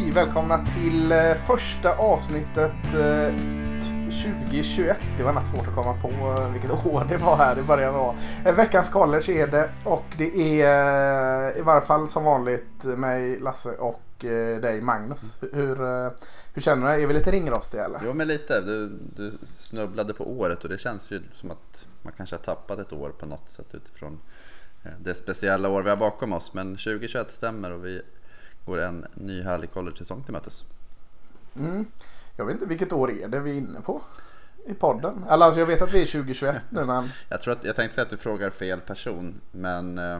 Hej, välkomna till eh, första avsnittet eh, t- 2021. Det var nästan svårt att komma på eh, vilket år det var här. Vara. Eh, Veckans college är det och det är eh, i varje fall som vanligt mig, Lasse och eh, dig, Magnus. Hur, eh, hur känner du? Är vi lite ringrostiga eller? Jo men lite, du, du snubblade på året och det känns ju som att man kanske har tappat ett år på något sätt utifrån eh, det speciella år vi har bakom oss. Men 2021 stämmer och vi går en ny härlig college-säsong till mötes. Mm. Jag vet inte vilket år är det vi är inne på i podden. Eller alltså jag vet att vi är 2021 nu men Jag, tror att, jag tänkte säga att du frågar fel person men eh,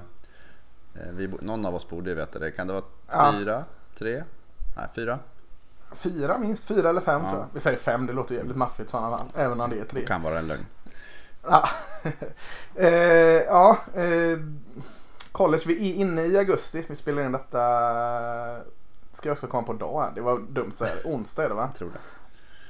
vi, någon av oss borde ju veta det. Kan det vara Ja. fyra, tre? Nej, fyra. fyra minst, fyra eller fem Ja. tror jag. Vi säger fem, det låter jävligt maffigt sådana fall. Även om det är tre. Det kan vara en lögn. Ja, eh, ja eh, college, vi är inne i augusti. Vi spelar in detta, ska jag också komma på dag. Det var dumt så här. onsdag är det va? Jag tror det.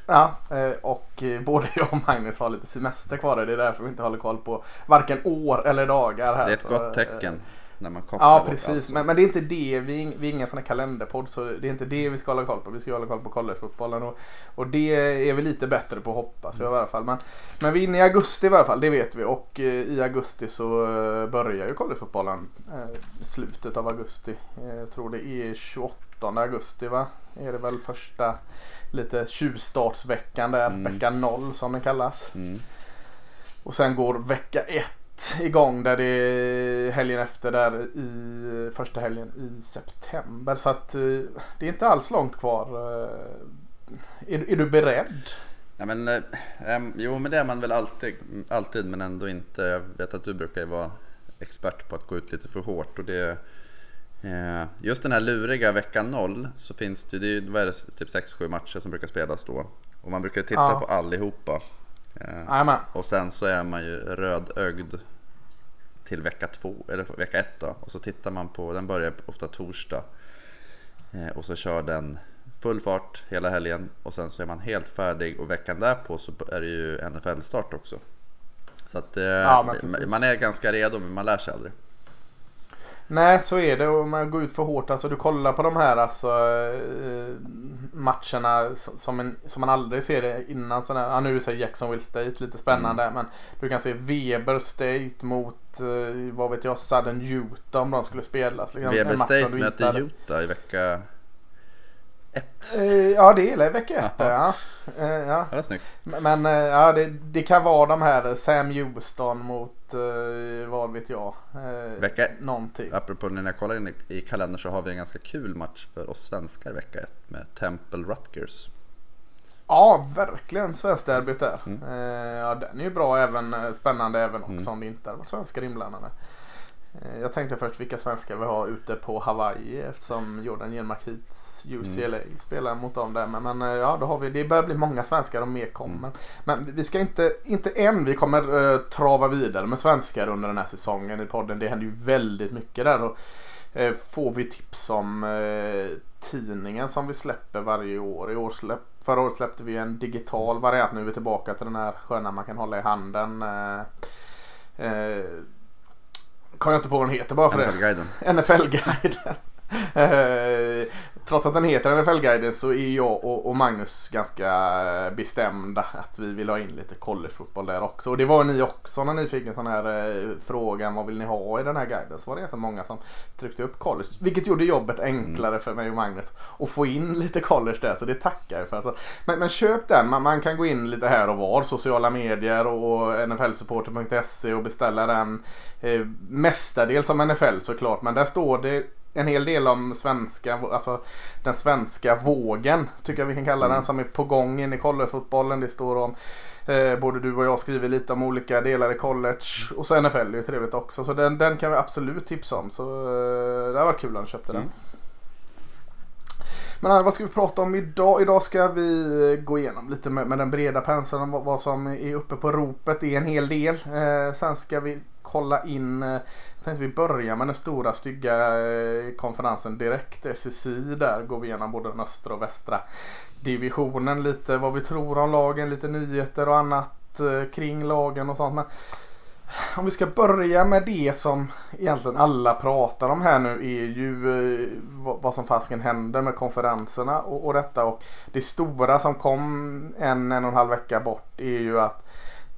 Ja, eh, och eh, både jag och Magnus har lite semester kvar. Det är därför vi inte håller koll på varken år eller dagar här. Det är ett så, gott eh, tecken när man kopplar Ja precis, men, men det är inte det, vi, är- vi är ingen sån här kalenderpodd så det är inte det vi ska hålla koll på. Vi ska hålla koll på collegefotbollen och, och det är vi lite bättre på hoppas jag i alla fall. Men, men vi är inne i augusti i alla fall, det vet vi och eh, i augusti så eh, börjar ju collegefotbollen eh, slutet av augusti. Eh, jag tror det är 28 augusti va? Är det väl första lite tjuvstartsveckan där, Mm. vecka 0 som den kallas. Mm. Och sen går vecka igång där det är helgen efter där i första helgen i september. Så att eh, det är inte alls långt kvar. Eh, Är, är du beredd? Ja, men, eh, em, jo men det är man väl alltid, alltid men ändå inte. Jag vet att du brukar ju vara expert på att gå ut lite för hårt. Och det, eh, just den här luriga vecka 0 så finns det, ju- det är, typ 6-7 matcher som brukar spelas då. Och man brukar titta Ja. på allihopa. Eh, och sen så är man ju rödögd till vecka två, eller vecka ett då. Och så tittar man på, den börjar ofta torsdag. Eh, och så kör den full fart hela helgen. Och sen så är man helt färdig och veckan därpå så är det ju NFL-start också. Så att eh, Ja, man är ganska redo men man lär sig aldrig. Nej så är det och man går ut för hårt. Alltså du kollar på de här alltså, eh, matcherna som, en, som man aldrig ser det innan. Sådana, ja, nu säger Jacksonville State lite spännande. Men du kan se Weber State mot eh, vad vet jag Southern Utah om de skulle spelas. Liksom, Weber State möter Utah i vecka ett. Eh, Ja det är i vecka ett Jaha. ja. Eh, ja. Det var snyggt. Men eh, ja, det, det kan vara de här Sam Houston mot vad vet jag. Vecka- Någonting. Apropå när jag kollar in i- kalendern så har vi en ganska kul match för oss svenskar vecka ett med Temple Rutgers. Ja verkligen svenskderbyt där. Mm. Ja den är ju bra även spännande även också Mm. om det inte hade varit svenskar inblandade. Eh, jag tänkte först vilka svenskar vi har ute på Hawaii eftersom Jordan Genmark Heats UCLA Mm. spelar mot dem där. Men, men eh, ja då har vi, det börjar bli många svenskar och mer kommer. Mm. Men vi ska inte, inte än, vi kommer eh, trava vidare med svenskar under den här säsongen i podden. Det händer ju väldigt mycket där. Och, eh, får vi tips om eh, tidningen som vi släpper varje år. I år släpp, förra året släppte vi en digital variant. Nu är vi tillbaka till den här sköna man kan hålla i handen. Eh, Kommer jag inte på vad den heter bara för det. NFL-guiden. Trots att den heter NFL-guiden så är jag och, och Magnus ganska bestämda att vi vill ha in lite collegefotboll där också. Och det var ni också när ni fick en sån här eh, frågan vad vill ni ha i den här guiden. Så var det ganska många som tryckte upp college. Vilket gjorde jobbet enklare för mig och Magnus. att få in lite college där så det tackar jag för. Så, men, men köp den. Man, man kan gå in lite här och var. Sociala medier och nflsupporter.se och beställa den. Eh, mestadels om NFL såklart. Men där står det en hel del om svenska, alltså den svenska vågen tycker jag vi kan kalla den som är på gång in i collegefotbollen. Det står om eh, både du och jag skriver lite om olika delar i college och så NFL är ju trevligt också. Så den, den kan vi absolut tipsa om. Så eh, det har varit kul att ni köpte den. Mm. Men vad ska vi prata om idag? Idag ska vi eh, gå igenom lite med, med den breda penseln vad, vad som är uppe på ropet. Det är en hel del. Eh, sen ska vi kolla in, eh, tänkte vi börjar med den stora stygga eh, konferensen direkt. SSI där går vi igenom både den östra och västra divisionen. Lite vad vi tror om lagen, lite nyheter och annat eh, kring lagen och sånt. Men om vi ska börja med det som egentligen alla pratar om här nu är ju eh, vad, vad som fasken händer med konferenserna och, och detta. Och det stora som kom en, en och en halv vecka bort är ju att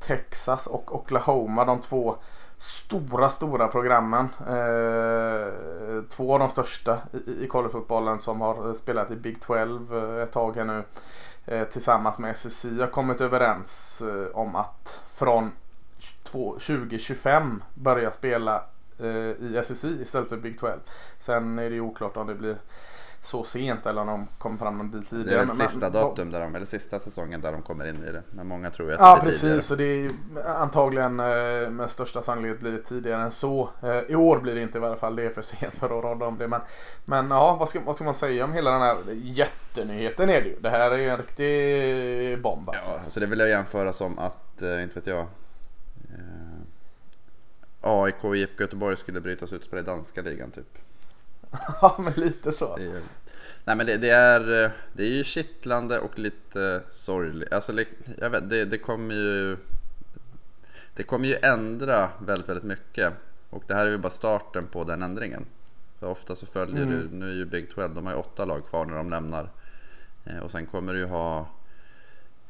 Texas och Oklahoma, de två stora, stora programmen. Eh, två av de största i, i collegefotbollen som har eh, spelat i Big 12 eh, ett tag här nu. Eh, tillsammans med SSI har kommit överens eh, om att från 2025 börja spela eh, i SSI istället för Big 12. Sen är det oklart om det blir så sent eller om de kommer fram en bit tidigare. Det är väl Men- sista men- datum där de, eller sista säsongen där de kommer in i det. Men många tror ju att Ja det blir tidigare. precis och det är antagligen eh, med största sannolikhet blir det tidigare än så. Eh, I år blir det inte i alla fall. Det är för sent för att råda om det. Men, men ja, vad ska, vad ska man säga om hela den här jättenyheten är det ju. Det här är ju en riktig bomb alltså. Ja, alltså det vill jag jämföra som att, eh, inte vet jag, AIK och IFK Göteborg skulle brytas ut och spela i danska ligan typ. Ja, men lite så. Det är, nej men det, det, är, eh, det är ju kittlande och lite sorgligt. Alltså, jag vet, det, det kommer ju Det kommer ju ändra väldigt, väldigt mycket. Och det här är ju bara starten på den ändringen. För ofta så följer Mm. du, nu är ju Big 12, de har ju åtta lag kvar när de lämnar. Eh, och sen kommer du ju ha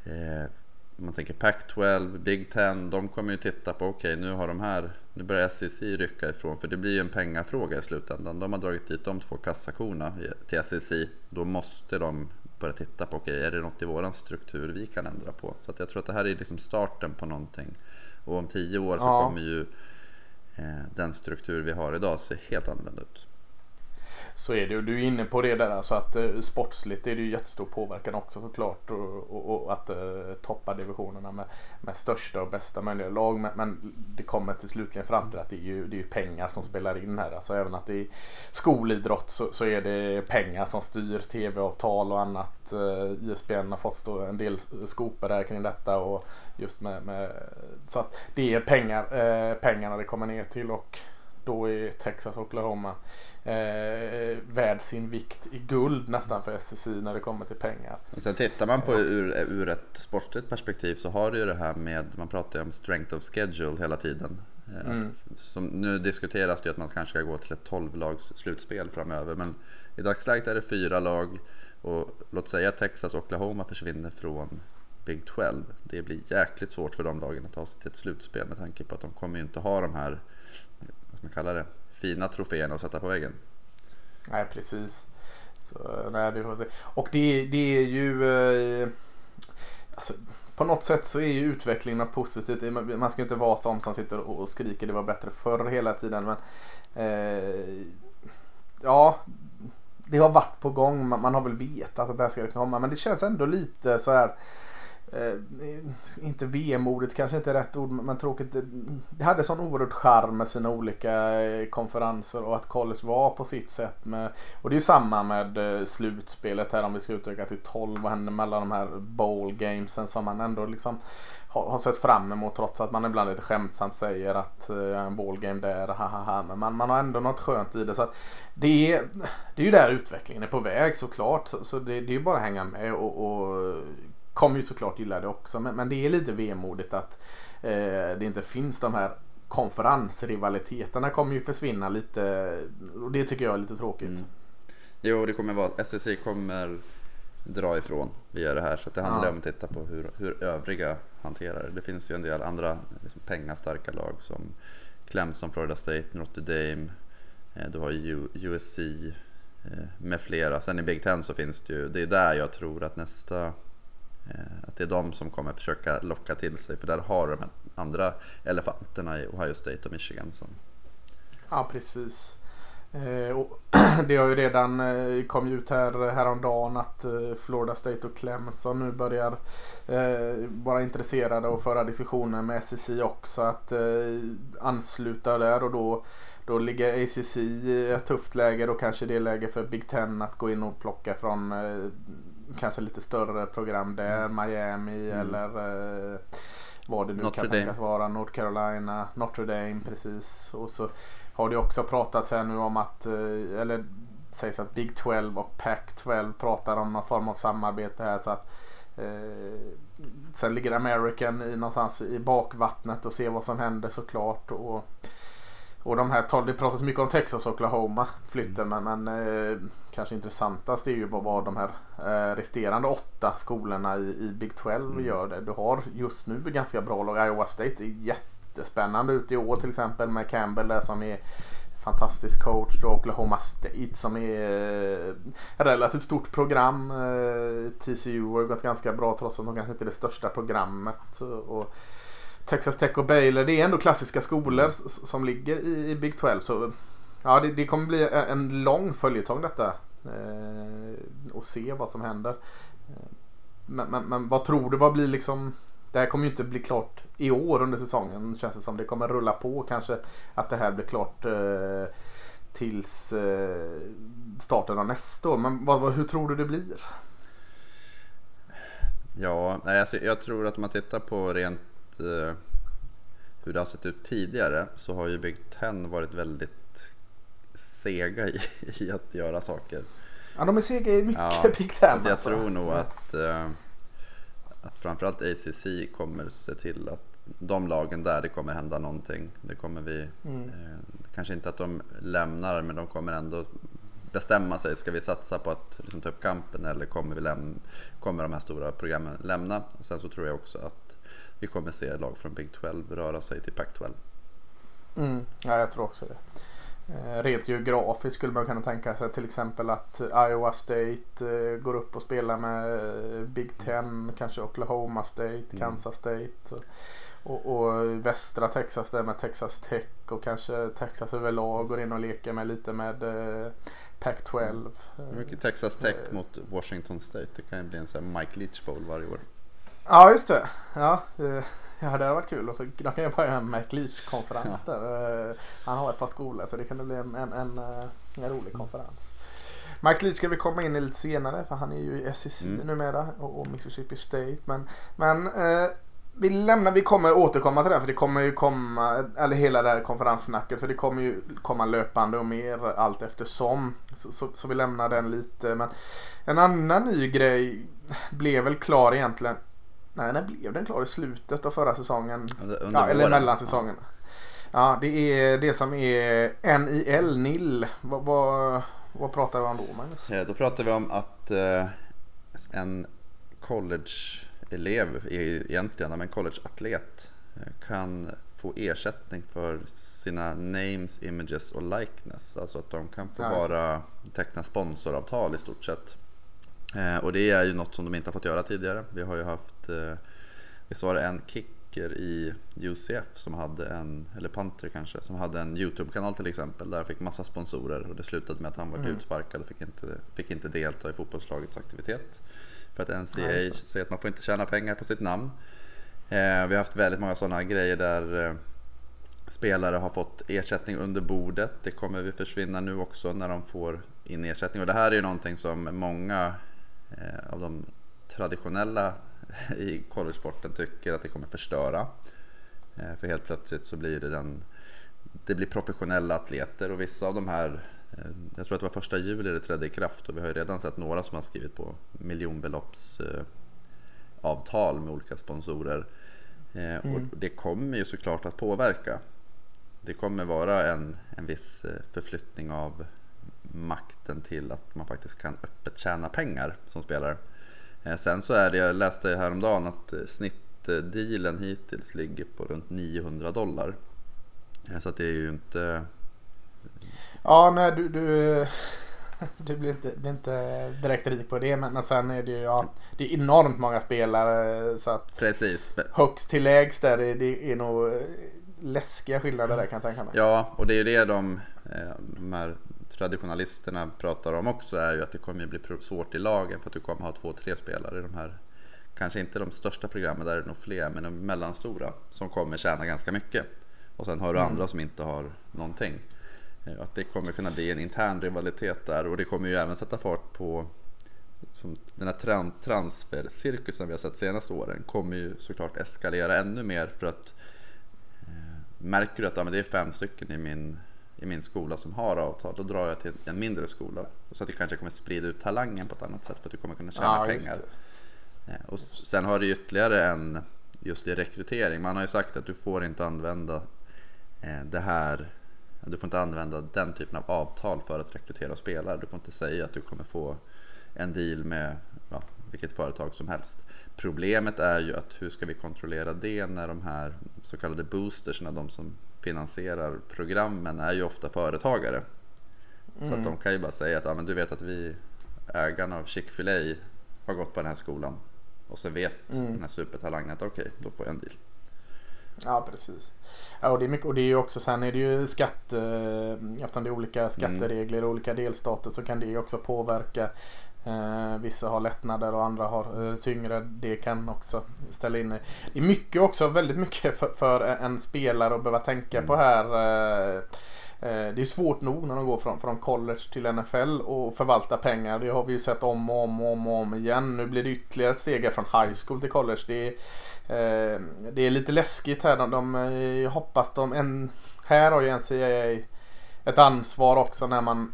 eh, man tänker Pac-12, Big 10, de kommer ju titta på okej nu har de här, nu börjar SEC rycka ifrån för det blir ju en pengafråga i slutändan. De har dragit dit de två kassakorna till SEC, då måste de börja titta på okej är det något i våran struktur vi kan ändra på? Så jag tror att det här är liksom starten på någonting. Och om tio år så Ja. kommer ju eh, den struktur vi har idag se helt annorlunda ut. Så är det och Du är inne på det där alltså att eh, sportsligt är det ju jättestor påverkan också såklart. Och, och, och att eh, toppa divisionerna med, med största och bästa möjliga lag. Men, men det kommer till slutligen fram till att det är ju, det är ju pengar som spelar in här. Alltså även att det är skolidrott så, så är det pengar som styr tv-avtal och annat. Eh, ISBN har fått stå en del skopor där kring detta. Och just med, med, så att det är pengar, eh, pengarna det kommer ner till. Och då är Texas och Oklahoma eh, värd sin vikt i guld nästan för SSI när det kommer till pengar. Och sen tittar man på ur, ur ett sportligt perspektiv så har du ju det här med, man pratar ju om strength of schedule hela tiden. Eh, Mm. Som, nu diskuteras det ju att man kanske ska gå till ett 12-lags slutspel framöver men i dagsläget är det fyra lag och låt säga Texas och Oklahoma försvinner från Big 12. Det blir jäkligt svårt för de lagen att ta sig till ett slutspel med tanke på att de kommer ju inte ha de här, ska man kalla det, fina troféerna att sätta på väggen. Nej precis. Så, nej, det får se. Och det, det är ju eh, alltså, på något sätt så är ju utvecklingen något positivt. Man ska inte vara sån som sitter och och skriker det var bättre förr hela tiden. Men eh, ja, det har varit på gång. Man, man har väl vetat att det här ska komma. Men det känns ändå lite så här. Eh, inte vemodigt kanske inte är rätt ord men tråkigt. Det- hade sån oerhört charm med sina olika eh, konferenser och att college var på sitt sätt. Med, och det är ju samma med eh, slutspelet här om vi ska utöka till 12. Vad händer mellan de här bowl gamesen som man ändå liksom har, har sett fram emot trots att man ibland lite skämtsamt säger att eh, en bowl game där, ha ha ha. Men man, man har ändå något skönt i det. Så att det, är, det är ju där utvecklingen är på väg såklart. Så, så det, det är ju bara att hänga med och, och kommer ju såklart gilla det också. Men, men det är lite vemodigt att eh, det inte finns de här konferensrivaliteterna kommer ju försvinna lite och det tycker jag är lite tråkigt. Mm. Jo, det kommer vara, SSC kommer dra ifrån via det här så det handlar Ja. om att titta på hur, hur övriga hanterar det. Det finns ju en del andra liksom, pengastarka lag som Clemson, Florida State, Notre Dame, eh, du har ju USC eh, med flera. Sen i Big Ten så finns det ju, det är där jag tror att nästa Eh, att det är de som kommer försöka locka till sig för där har de andra elefanterna i Ohio State och Michigan som Ja precis. Eh, och det har ju redan kommit kom ut här häromdagen att Florida State och Clemson nu börjar vara intresserade och föra diskussioner med SEC också att ansluta där och då då ligger ACC i ett tufft läge. Då kanske det är läge för Big Ten att gå in och plocka från kanske lite större program där. Miami Mm. eller eh, vad det nu Notre kan Dame. tänkas vara. North Carolina, Notre Dame precis. Och så har det också pratats här nu om att, eh, eller sägs att Big 12 och Pac 12 pratar om någon form av samarbete här. Så att sen ligger American i någonstans i bakvattnet och ser vad som händer såklart. Och, och de här, det pratas mycket om Texas och Oklahoma flytten men, men eh, kanske intressantast är ju bara vad de här eh, resterande åtta skolorna i, i Big 12 mm. gör det. Du har just nu ganska bra lag. Iowa State är jättespännande ut i år till exempel med Campbell där som är fantastisk coach. Då Oklahoma State som är eh, relativt stort program. Eh, TCU har gått ganska bra trots att de kanske inte är det största programmet. Och Texas Tech och Baylor det är ändå klassiska skolor som ligger i Big 12. Så ja, det, det kommer bli en lång följetong detta. Eh, och se vad som händer. Eh, men, men, men vad tror du? Vad blir liksom det här kommer ju inte bli klart i år under säsongen känns det som. Det kommer rulla på kanske att det här blir klart eh, tills eh, starten av nästa år. Men vad, vad, hur tror du det blir? Ja, alltså, jag tror att om man tittar på rent eh, hur det har sett ut tidigare så har ju Big Ten varit väldigt sega i, i att göra saker. Ja, de är sega i mycket ja, Big Ten. Jag alltså. tror nog att eh, att framförallt ACC kommer se till att de lagen där, det kommer hända någonting. Det kommer vi, mm. eh, kanske inte att de lämnar, men de kommer ändå bestämma sig. Ska vi satsa på att liksom, ta upp kampen eller kommer, vi lämna, kommer de här stora programmen lämna? Och sen så tror jag också att vi kommer se lag från Big 12 röra sig till Pac-12. Mm, ja, jag tror också det. Eh, rent geografiskt skulle man kunna tänka sig till exempel att Iowa State eh, går upp och spelar med eh, Big Ten, kanske Oklahoma State, mm. Kansas State. Och, och, västra Texas där med Texas Tech och kanske Texas överlag går in och leker med lite med Pac-12. Mycket Texas Tech mot Washington State. Det kan ju bli en sån här Mike Leach Bowl varje år. Ja just det. Ja, Ja det hade varit kul. De kan ju bara göra en McLeach-konferens ja. där. Eh, han har ett par skolor så det kan bli en, en, en, eh, en rolig konferens. Mike Leach ska vi komma in i lite senare för han är ju i SEC mm. numera och, och Mississippi State. Men, men eh, vi lämnar, vi kommer återkomma till det för det kommer ju komma, eller hela det här konferenssnacket för det kommer ju komma löpande och mer allt eftersom. Så, så, så vi lämnar den lite. Men en annan ny grej blev väl klar egentligen Nej, när blev den klar? I slutet av förra säsongen? Under ja, eller mellansäsongen. Ja. ja, det är det som är NIL, NIL. Vad, vad, vad pratar vi om då Magnus? Ja, då pratar vi om att eh, en college-elev, egentligen en college-atlet eh, kan få ersättning för sina names, images och likeness. Alltså att de kan få ja, bara teckna sponsoravtal i stort sett. Eh, och det är ju något som de inte har fått göra tidigare. Vi har ju haft, eh, visst var det en kicker i UCF som hade en, eller Panther kanske, som hade en YouTube-kanal till exempel där han fick massa sponsorer och det slutade med att han var mm. utsparkad och fick inte, fick inte delta i fotbollslagets aktivitet. För att NCAA ja, säger att man får inte tjäna pengar på sitt namn. Eh, vi har haft väldigt många sådana grejer där eh, spelare har fått ersättning under bordet. Det kommer vi försvinna nu också när de får in ersättning. Och det här är ju någonting som många av de traditionella i collegesporten tycker att det kommer förstöra. Eh, för helt plötsligt så blir det den det blir professionella atleter och vissa av de här eh, jag tror att det var första juli det trädde i kraft och vi har ju redan sett några som har skrivit på miljonbeloppsavtal med olika sponsorer. Mm. Och det kommer ju såklart att påverka. Det kommer vara en, en viss förflyttning av makten till att man faktiskt kan öppet tjäna pengar som spelare. Eh, sen så är det, jag läste häromdagen att eh, snittdealen hittills ligger på runt 900 dollar. Eh, så att det är ju inte... Ja, nej du, du, du blir, inte, blir inte direkt rik på det. Men, men sen är det ju ja, det är enormt många spelare. Så att Precis. Högst till lägst där det, det är nog läskiga skillnader där kan jag tänka mig. Ja, och det är ju det de, de här traditionalisterna pratar om också är ju att det kommer bli svårt i lagen för att du kommer ha två, tre spelare i de här Kanske inte de största programmen, där är det nog fler, men de mellanstora som kommer tjäna ganska mycket. Och sen har du mm. andra som inte har någonting. Eh, att det kommer kunna bli en intern rivalitet där och det kommer ju även sätta fart på som den här transfercirkusen vi har sett senaste åren kommer ju såklart eskalera ännu mer för att eh, märker du att ja, men det är fem stycken i min i min skola som har avtal, då drar jag till en mindre skola. Så att det kanske kommer sprida ut talangen på ett annat sätt för att du kommer kunna tjäna ja, pengar. Eh, och sen har du ytterligare en just i rekrytering. Man har ju sagt att du får inte använda eh, det här du får inte använda den typen av avtal för att rekrytera spelare. Du får inte säga att du kommer få en deal med ja, vilket företag som helst. Problemet är ju att hur ska vi kontrollera det när de här så kallade boostersna, de som finansierar programmen, är ju ofta företagare. Mm. Så att de kan ju bara säga att ja, men du vet att vi, ägarna av Chick-fil-A har gått på den här skolan. Och så vet mm. den här supertalangen att okej, okay, då får jag en deal. Ja precis. Ja, och det är mycket och det är ju också sen är det ju skatte eftersom det är olika skatteregler i mm. olika delstater så kan det ju också påverka Eh, vissa har lättnader och andra har eh, tyngre. Det kan också ställa in. Det är mycket också, väldigt mycket för, för en spelare att behöva tänka mm. på här. Eh, eh, det är svårt nog när de går från, från college till NFL och förvalta pengar. Det har vi ju sett om och om och om, och om igen. Nu blir det ytterligare ett steg från high school till college. Det är, eh, det är lite läskigt här. De, de, jag hoppas de... En, här har ju NCAA ett ansvar också när man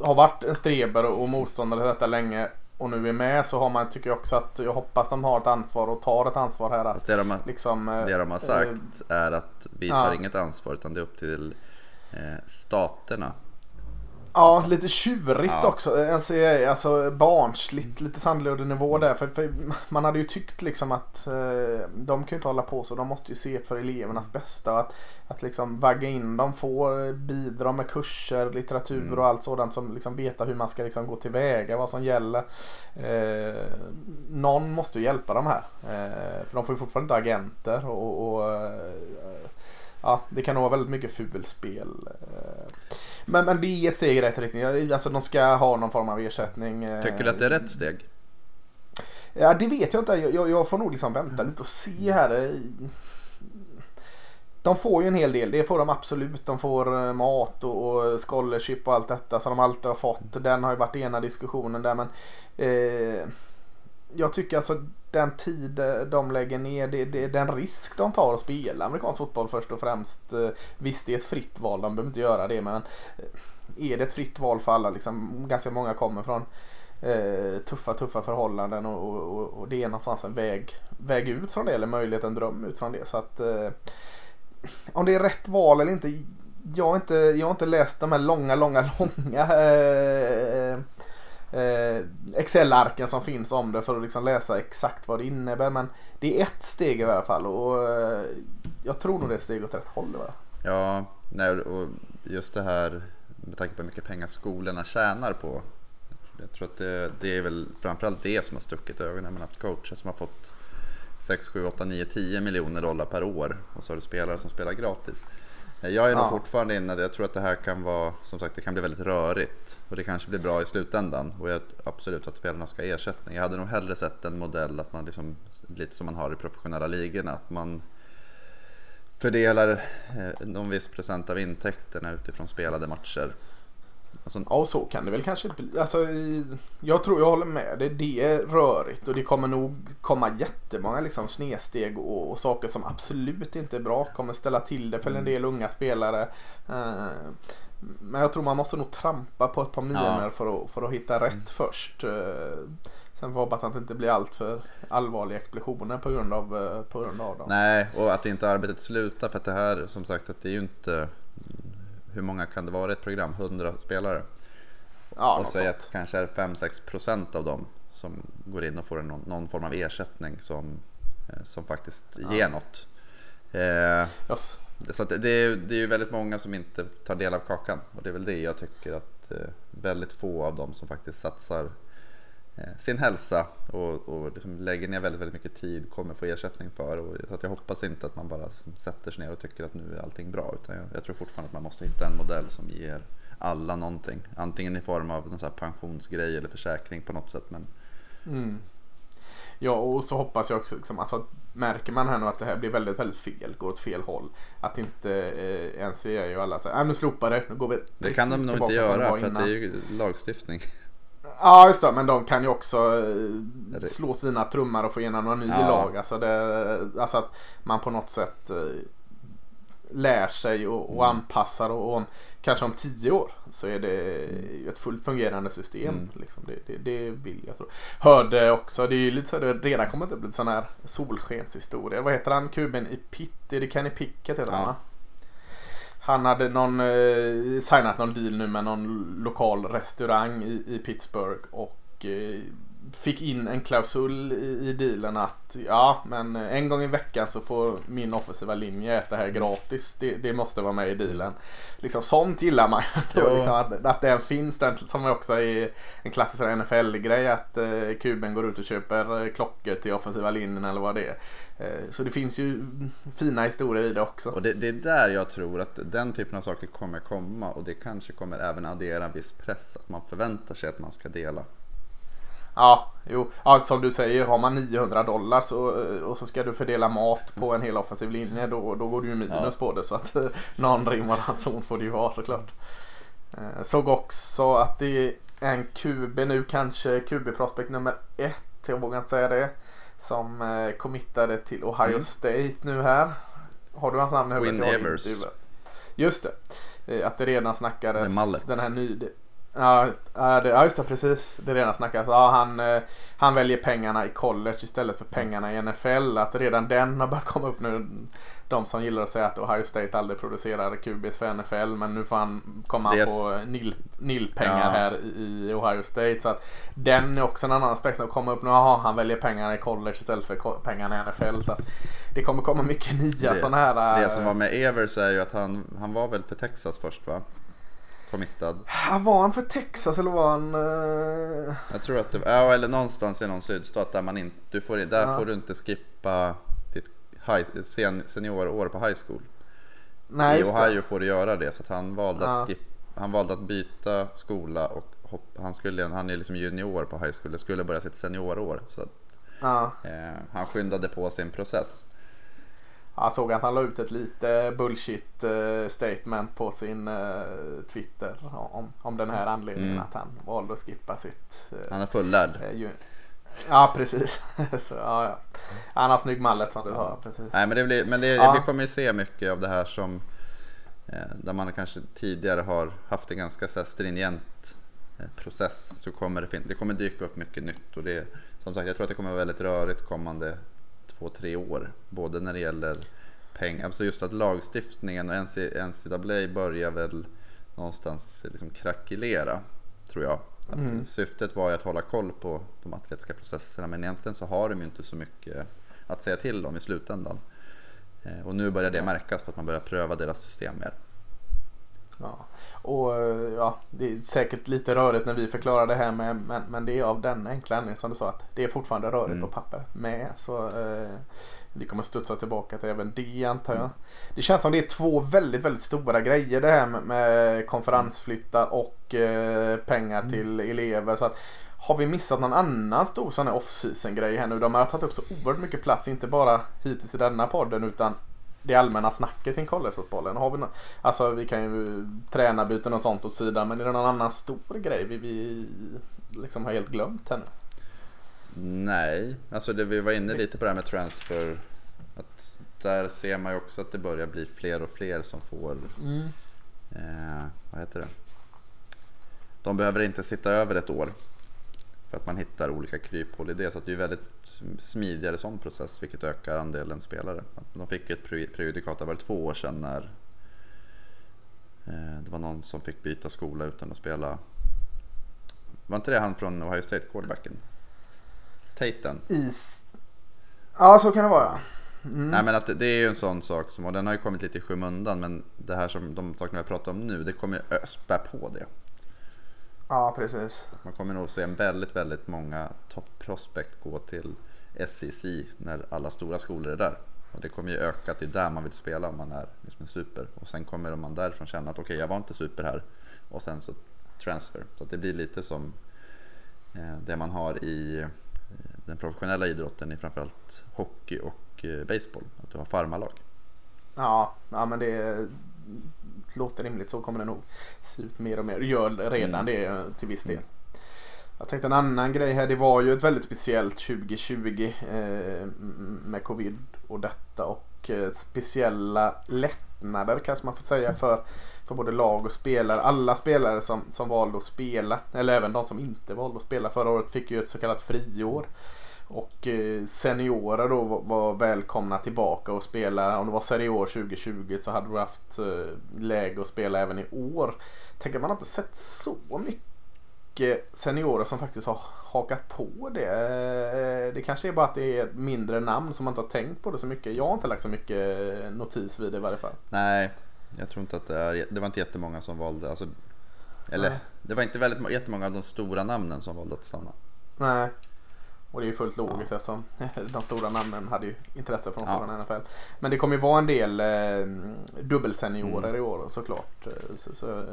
har varit en streber och motståndare till detta länge och nu är med så har man, tycker jag också att jag hoppas de har ett ansvar och tar ett ansvar här. Fast det de har, liksom, det de har sagt äh, är att vi tar ja. inget ansvar utan det är upp till eh, staterna Ja, lite tjurigt ja. också. Alltså barnsligt, lite sandlådenivå där. För, för, man hade ju tyckt liksom att eh, de kan ju inte hålla på så. De måste ju se för elevernas bästa. Att, att liksom vagga in dem, få bidra med kurser, litteratur mm. och allt sådant som liksom veta hur man ska liksom gå tillväga, vad som gäller. Eh, någon måste ju hjälpa dem här. Eh, för de får ju fortfarande inte agenter och, och eh, ja, det kan nog vara väldigt mycket fulspel. Eh. Men, men det är ett steg i rätt riktning. Alltså de ska ha någon form av ersättning. Eh. Tycker du att det är rätt steg? Ja det vet jag inte. Jag, jag får nog liksom vänta lite och se här. De får ju en hel del. Det får de absolut. De får eh, mat och, och scholarship och allt detta som de alltid har fått. Den har ju varit ena diskussionen där men eh, jag tycker alltså den tid eh, de lägger ner, det, det, den risk de tar att spela amerikansk fotboll först och främst. Eh, visst det är ett fritt val, de behöver inte göra det men eh, är det ett fritt val för alla? Liksom, ganska många kommer från eh, tuffa, tuffa förhållanden och, och, och, det är någonstans en väg, väg ut från det eller möjlighet, en dröm ut från det. Så att eh, om det är rätt val eller inte. Jag har inte, jag har inte läst de här långa, långa, långa eh, Eh, Excel-arken som finns om det för att liksom läsa exakt vad det innebär. Men det är ett steg i alla fall och eh, jag tror nog det är ett steg åt rätt håll. Va? Ja, nej, och just det här med tanke på hur mycket pengar skolorna tjänar på. Jag tror att det, det är väl framförallt det som har stuckit ögonen. Man har haft coacher som har fått 6, 7, 8, 9, 10 miljoner dollar per år och så har du spelare som spelar gratis. Jag är ja. nog fortfarande inne, jag tror att det här kan vara, som sagt det kan bli väldigt rörigt och det kanske blir bra i slutändan och jag, absolut att spelarna ska ha ersättning. Jag hade nog hellre sett en modell att man liksom, lite som man har i professionella ligorna, att man fördelar eh, någon viss procent av intäkterna utifrån spelade matcher Alltså, ja, så kan det väl kanske bli. Alltså, jag tror jag håller med dig. Det är rörigt och det kommer nog komma jättemånga liksom, snedsteg och, och saker som absolut inte är bra. Kommer ställa till det för en mm. del unga spelare. Uh, men jag tror man måste nog trampa på ett par miljoner ja. för, att, för att hitta rätt mm. först. Uh, sen får jag hoppas att det inte blir allt för allvarliga explosioner på grund av, uh, på grund av dem. Nej, och att inte arbetet slutar för att det här som sagt att det är ju inte hur många kan det vara i ett program? 100 spelare? Ja, och säg att kanske är 5-6% av dem som går in och får någon, någon form av ersättning som, eh, som faktiskt ja. ger något. Eh, yes. Så det, är, det är ju väldigt många som inte tar del av kakan och det är väl det jag tycker att eh, väldigt få av dem som faktiskt satsar sin hälsa och, och liksom lägger ner väldigt, väldigt mycket tid kommer få ersättning för. Och, så att jag hoppas inte att man bara sätter sig ner och tycker att nu är allting bra. Utan jag, jag tror fortfarande att man måste hitta en modell som ger alla någonting. Antingen i form av någon så pensionsgrej eller försäkring på något sätt. Men... Mm. Ja och så hoppas jag också liksom, alltså, märker man här nu att det här blir väldigt, väldigt fel, går åt fel håll. Att inte eh, NCAA och alla säger, nej nu slopar det, nu går vi Det kan de nog inte göra för att det är ju lagstiftning. Ja just det, men de kan ju också eh, slå sina trummar och få igenom någon ny ja. lag. Alltså, det, alltså att man på något sätt eh, lär sig och, och Mm. anpassar och, om, kanske om tio år så är det ett fullt fungerande system. Mm. Liksom. Det, det, det vill jag tro. Hörde också, det är ju lite så det redan kommit upp lite sån här solskenshistoria. Vad heter han, kuben i Pitt? Är det Kenny Pickett heter Ja. han va? Han hade någon, eh, signat någon deal nu med någon lokal restaurang i, i Pittsburgh och eh, fick in en klausul i, i dealen att ja men en gång i veckan så får min offensiva linje äta här gratis. Det, det måste vara med i dealen. Liksom sånt gillar man ju. Liksom, att, att den finns, den som också är en klassisk NFL-grej att eh, kuben går ut och köper eh, klockor till offensiva linjen eller vad det är. Eh, så det finns ju fina historier i det också. Och det, det är där jag tror att den typen av saker kommer komma och det kanske kommer även addera en viss press att man förväntar sig att man ska dela. Ja, jo. Ja, som du säger, har man 900 dollar så, eh, och så ska du fördela mat på en hel offensiv linje då, då går du ju minus Ja. på det. Så att eh, någon rim och ranson får det ju vara såklart. Eh, Såg också att det är en QB nu, kanske QB prospect nummer ett, jag vågar inte säga det. Som committade till Ohio Mm. State nu här. Har du hans namn i huvudet? Inte Evers. Just det. Att det redan snackades. Den här ny... Ja, det, ja just det precis. Det redan snackas. Ja, han, eh, han väljer pengarna i college istället för pengarna i NFL. Att redan den har börjat komma upp nu. De som gillar att säga att Ohio State aldrig producerar QBs för NFL. Men nu får han, kommer han är- få nil, nilpengar Ja. här i, Ohio State. Så att den är också en annan aspekt som kommer upp nu. Jaha, han väljer pengarna i college istället för pengarna i NFL. Så det kommer komma mycket nya sådana här. Det eh, som var med Evers är ju att han, han var väl för Texas först va? Committad. Ah, Var han för Texas eller var han... eh, Jag tror att det var, ja, eller någonstans i någon sydstat där man inte, du får, där Ja. får du inte skippa ditt high, sen, seniorår på high school. Nej, I Ohio det. får du göra det så att han valde Ja. att skip, han valde att byta skola och hopp, han, skulle, han är liksom junior på high school, skulle börja sitt seniorår. Så att, Ja. eh, han skyndade på sin process. Jag såg att han la ut ett lite bullshit eh, statement på sin eh, Twitter om, om den här anledningen Mm. att han valde att skippa sitt eh, Han är fullärd. Ja precis. Så, ja, ja. Han har snygg mallet som du sa. Precis. Nej men, det blir, men det, Ja. vi kommer ju se mycket av det här som där man kanske tidigare har haft en ganska så här, stringent process så kommer det, det kommer dyka upp mycket nytt och det som sagt jag tror att det kommer vara väldigt rörigt kommande två, tre år. Både när det gäller pengar, alltså just att lagstiftningen och NC, NCAA börjar väl någonstans liksom krackelera tror jag. Mm. Syftet var ju att hålla koll på de atletiska processerna men egentligen så har de ju inte så mycket att säga till om i slutändan. Eh, Och nu börjar det märkas för att man börjar pröva deras system mer. Ja. Och eh, ja, det är säkert lite rörigt när vi förklarar det här med, men, men det är av den enkla anledningen som du sa att det är fortfarande rörigt Mm. på papper med. Så eh, vi kommer studsa tillbaka till även det antar jag. Det känns som det är två väldigt, väldigt stora grejer det här med, med konferensflyttar och eh, pengar Mm. till elever. Så att, har vi missat någon annan stor sån här off-season grej här nu? De har tagit upp så oerhört mycket plats, inte bara hittills i denna podden utan det allmänna snacket kring collegefotbollen. Har vi nå- alltså vi kan ju tränarbyten och sånt åt sidan men är det någon annan stor grej vi, vi liksom har helt glömt här nu? Nej, alltså det, vi var inne lite på det här med transfer. Att där ser man ju också att det börjar bli fler och fler som får, eh, vad heter det? De behöver inte sitta över ett år. För att man hittar olika kryphål i det. Så att det är väldigt smidigare sån process vilket ökar andelen spelare. De fick ett pre- prejudikat, det var två år sedan när eh, det var någon som fick byta skola utan att spela. Var inte det han från Ohio State, quarterbacken? Taten? Is. Ja så kan det vara. Mm. Nej men att det, det är ju en sån sak som, och den har ju kommit lite i skymundan men det här som de sakerna vi pratar om nu, det kommer ju spä på det. Ja precis. Man kommer nog se en väldigt, väldigt många top prospect gå till SEC när alla stora skolor är där. Och det kommer ju öka till där man vill spela om man är liksom en super. Och sen kommer man därifrån känna att okej, jag var inte super här. Och sen så transfer. Så att det blir lite som eh, det man har i eh, den professionella idrotten i framförallt hockey och eh, baseball. Att du har farmarlag. Ja, ja men det låter rimligt. Så kommer det nog se ut mer och mer. Gör redan Mm. det till viss del. Mm. Jag tänkte en annan grej här. Det var ju ett väldigt speciellt 2020 eh, med covid och detta. Och och eh, speciella lättnader kanske man får säga för, för både lag och spelare. Alla spelare som, som valde att spela, eller även de som inte valde att spela förra året fick ju ett så kallat friår. Och eh, seniorer då var, välkomna tillbaka och spela. Om det var senior 2020 så hade du haft eh, läge att spela även i år. Tänk att man har inte sett så mycket seniorer som faktiskt har hakat på det. Eh, Det kanske är bara att det är mindre namn som man inte har tänkt på det så mycket. Jag har inte lagt så mycket notis vid det i varje fall. Nej, jag tror inte att det är, det var inte jättemånga som valde, alltså, eller Nej. det var inte väldigt må- jättemånga av de stora namnen som valde att stanna. Nej. Och det är ju fullt logiskt eftersom de stora namnen hade ju intresse från Ja. från NFL. Men det kommer ju vara en del eh, dubbelseniorer Mm. i år såklart. Eh, Så, så, eh,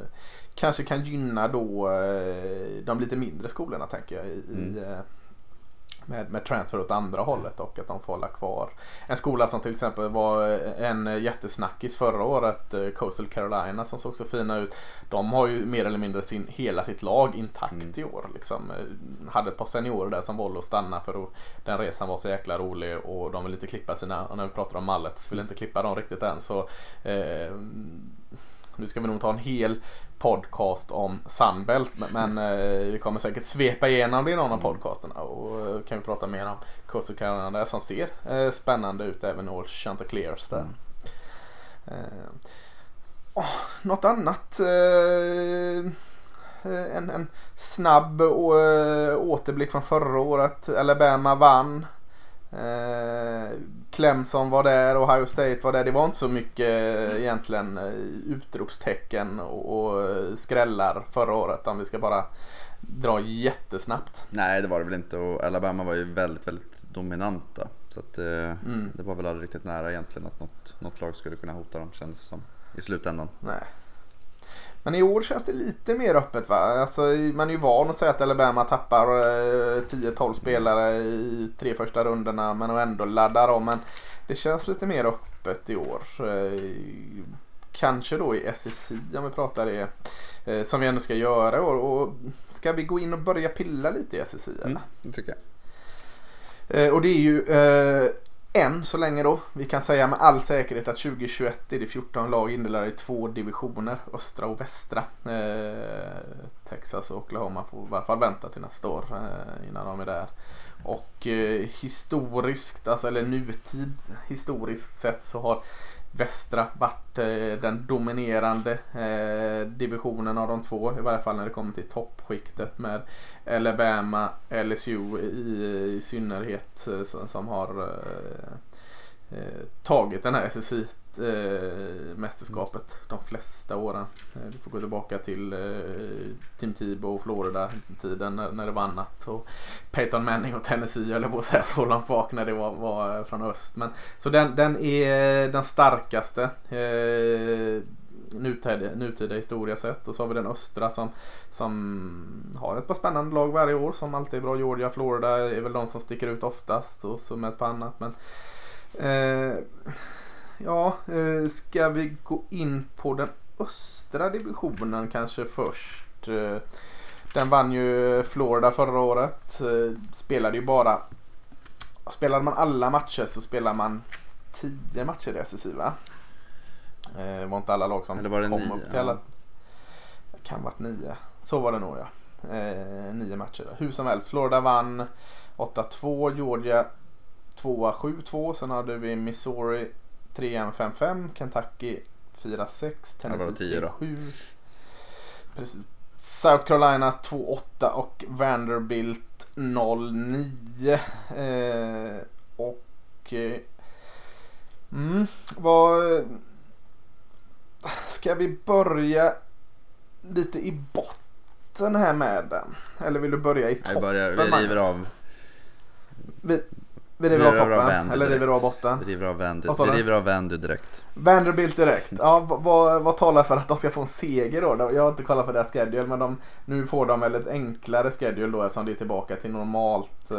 kanske kan gynna då eh, de lite mindre skolorna tänker jag. I, i, Mm. Med, med transfer åt andra hållet och att de får hålla kvar. En skola som till exempel var en jättesnackis förra året, eh, Coastal Carolina som såg så fina ut. De har ju mer eller mindre sin, hela sitt lag intakt Mm. i år. Liksom. Eh, Hade ett par seniorer där som valde att stanna för att den resan var så jäkla rolig och de vill inte klippa sina, och när vi pratar om Mallets, vill inte klippa dem riktigt än så eh, nu ska vi nog ta en hel podcast om Sunbelt men, eh, vi kommer säkert svepa igenom det i någon av podcasterna och eh, kan vi prata mer om Coastal Carolina som ser eh, spännande ut även i Chanticleers där. Eh, åh, något annat? Eh, eh, en, en snabb återblick från förra året. Alabama vann. Eh, Clemson var där, Ohio State var där. Det var inte så mycket eh, egentligen eh, utropstecken och, och skrällar förra året. Om vi ska bara dra jättesnabbt. Nej, det var det väl inte och Alabama var ju väldigt, väldigt dominanta. Så att, Mm. det var väl aldrig riktigt nära egentligen att något, något lag skulle kunna hota dem kändes som i slutändan. Nej. Men i år känns det lite mer öppet va? Alltså, man är ju van att säga att Alabama tappar eh, 10-12 spelare i tre första rundorna men ändå laddar om. Men det känns lite mer öppet i år. Eh, kanske då i SEC om vi pratar det. Eh, som vi ändå ska göra i år. Och ska vi gå in och börja pilla lite i SEC eller? Mm, det tycker jag. Eh, och det är ju eh, än så länge då. Vi kan säga med all säkerhet att 2021 är det 14 lag indelade i två divisioner. Östra och västra. Eh, Texas och Oklahoma får i varje fall vänta till nästa år eh, innan de är där. Och eh, historiskt, alltså eller nutid historiskt sett så har västra vart eh, den dominerande eh, divisionen av de två. I varje fall när det kommer till toppskiktet med Alabama, LSU i, i synnerhet eh, som, har tagit den här SSI eh, mästerskapet de flesta åren. Eh, får gå tillbaka till eh, Tim Tebow och Florida tiden när, när det var annat. Och Peyton Manning och Tennessee eller på att säga så långt bak när det var, var eh, från öst. Men, så den, den är eh, den starkaste. Eh, nutida, nutida historia sett. Och så har vi den östra som, som har ett par spännande lag varje år som alltid är bra. Georgia, Florida är väl de som sticker ut oftast och så med ett par annat. Men, eh, ja, eh, ska vi gå in på den östra divisionen kanske först. Eh, den vann ju Florida förra året. Eh, spelade ju bara Spelade man alla matcher så spelar man 10 matcher i SSI va? Eh, var inte alla lag som Eller var det kom nio? upp till alla. Det kan varit nio. Så var det nog ja. Nio matcher. Hur som helst. Florida vann 8-2. Georgia 2 7-2. Sen hade vi Missouri 3 5-5. Kentucky 4-6. Ja, var det Tennessee tio då? 3-7. Precis. South Carolina 2-8 och Vanderbilt 0-9. Eh, och eh, mm, vad ska vi börja lite i botten här med den? Eller vill du börja i toppen? börjar, vi river av, Vi, vi river Vi river av toppen Vandy eller river av botten? vi river av Vandy, vi river av Vandy direkt. Vanderbilt direkt. Ja, vad, vad, talar för att de ska få en seger då? Jag har inte kollat på deras schedule men de, nu får de väl ett enklare schedule då eftersom det är tillbaka till normalt. Eh,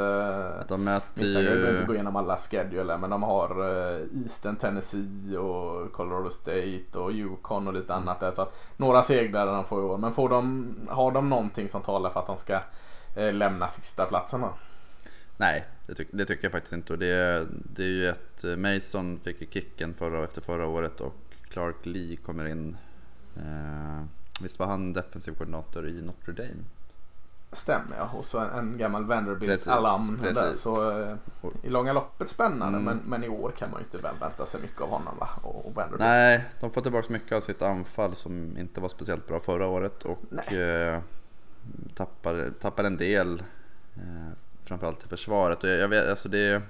de möter Misstag, jag behöver inte gå ju, igenom alla scheduler men de har eh, Eastern Tennessee och Colorado State och Yukon och lite annat där. Så några segrar de får i år. Men får de, har de någonting som talar för att de ska eh, lämna sista platsen då? Nej, det, tyck, det, tycker jag faktiskt inte. Och det, det är ju ett Mason fick ju kicken förra, efter förra året och Clark Lee kommer in. Eh, visst var han defensiv koordinator i Notre Dame? Stämmer ja. Och så en, en gammal Vanderbilt-alum. Så eh, i långa loppet spännande. Mm. Men, men i år kan man ju inte väl vänta sig mycket av honom va? Och, och Vanderbilt. Nej, de får tillbaka mycket av sitt anfall som inte var speciellt bra förra året. Och eh, tappar, tappar en del. Framförallt i försvaret. Och jag, jag vet, alltså det,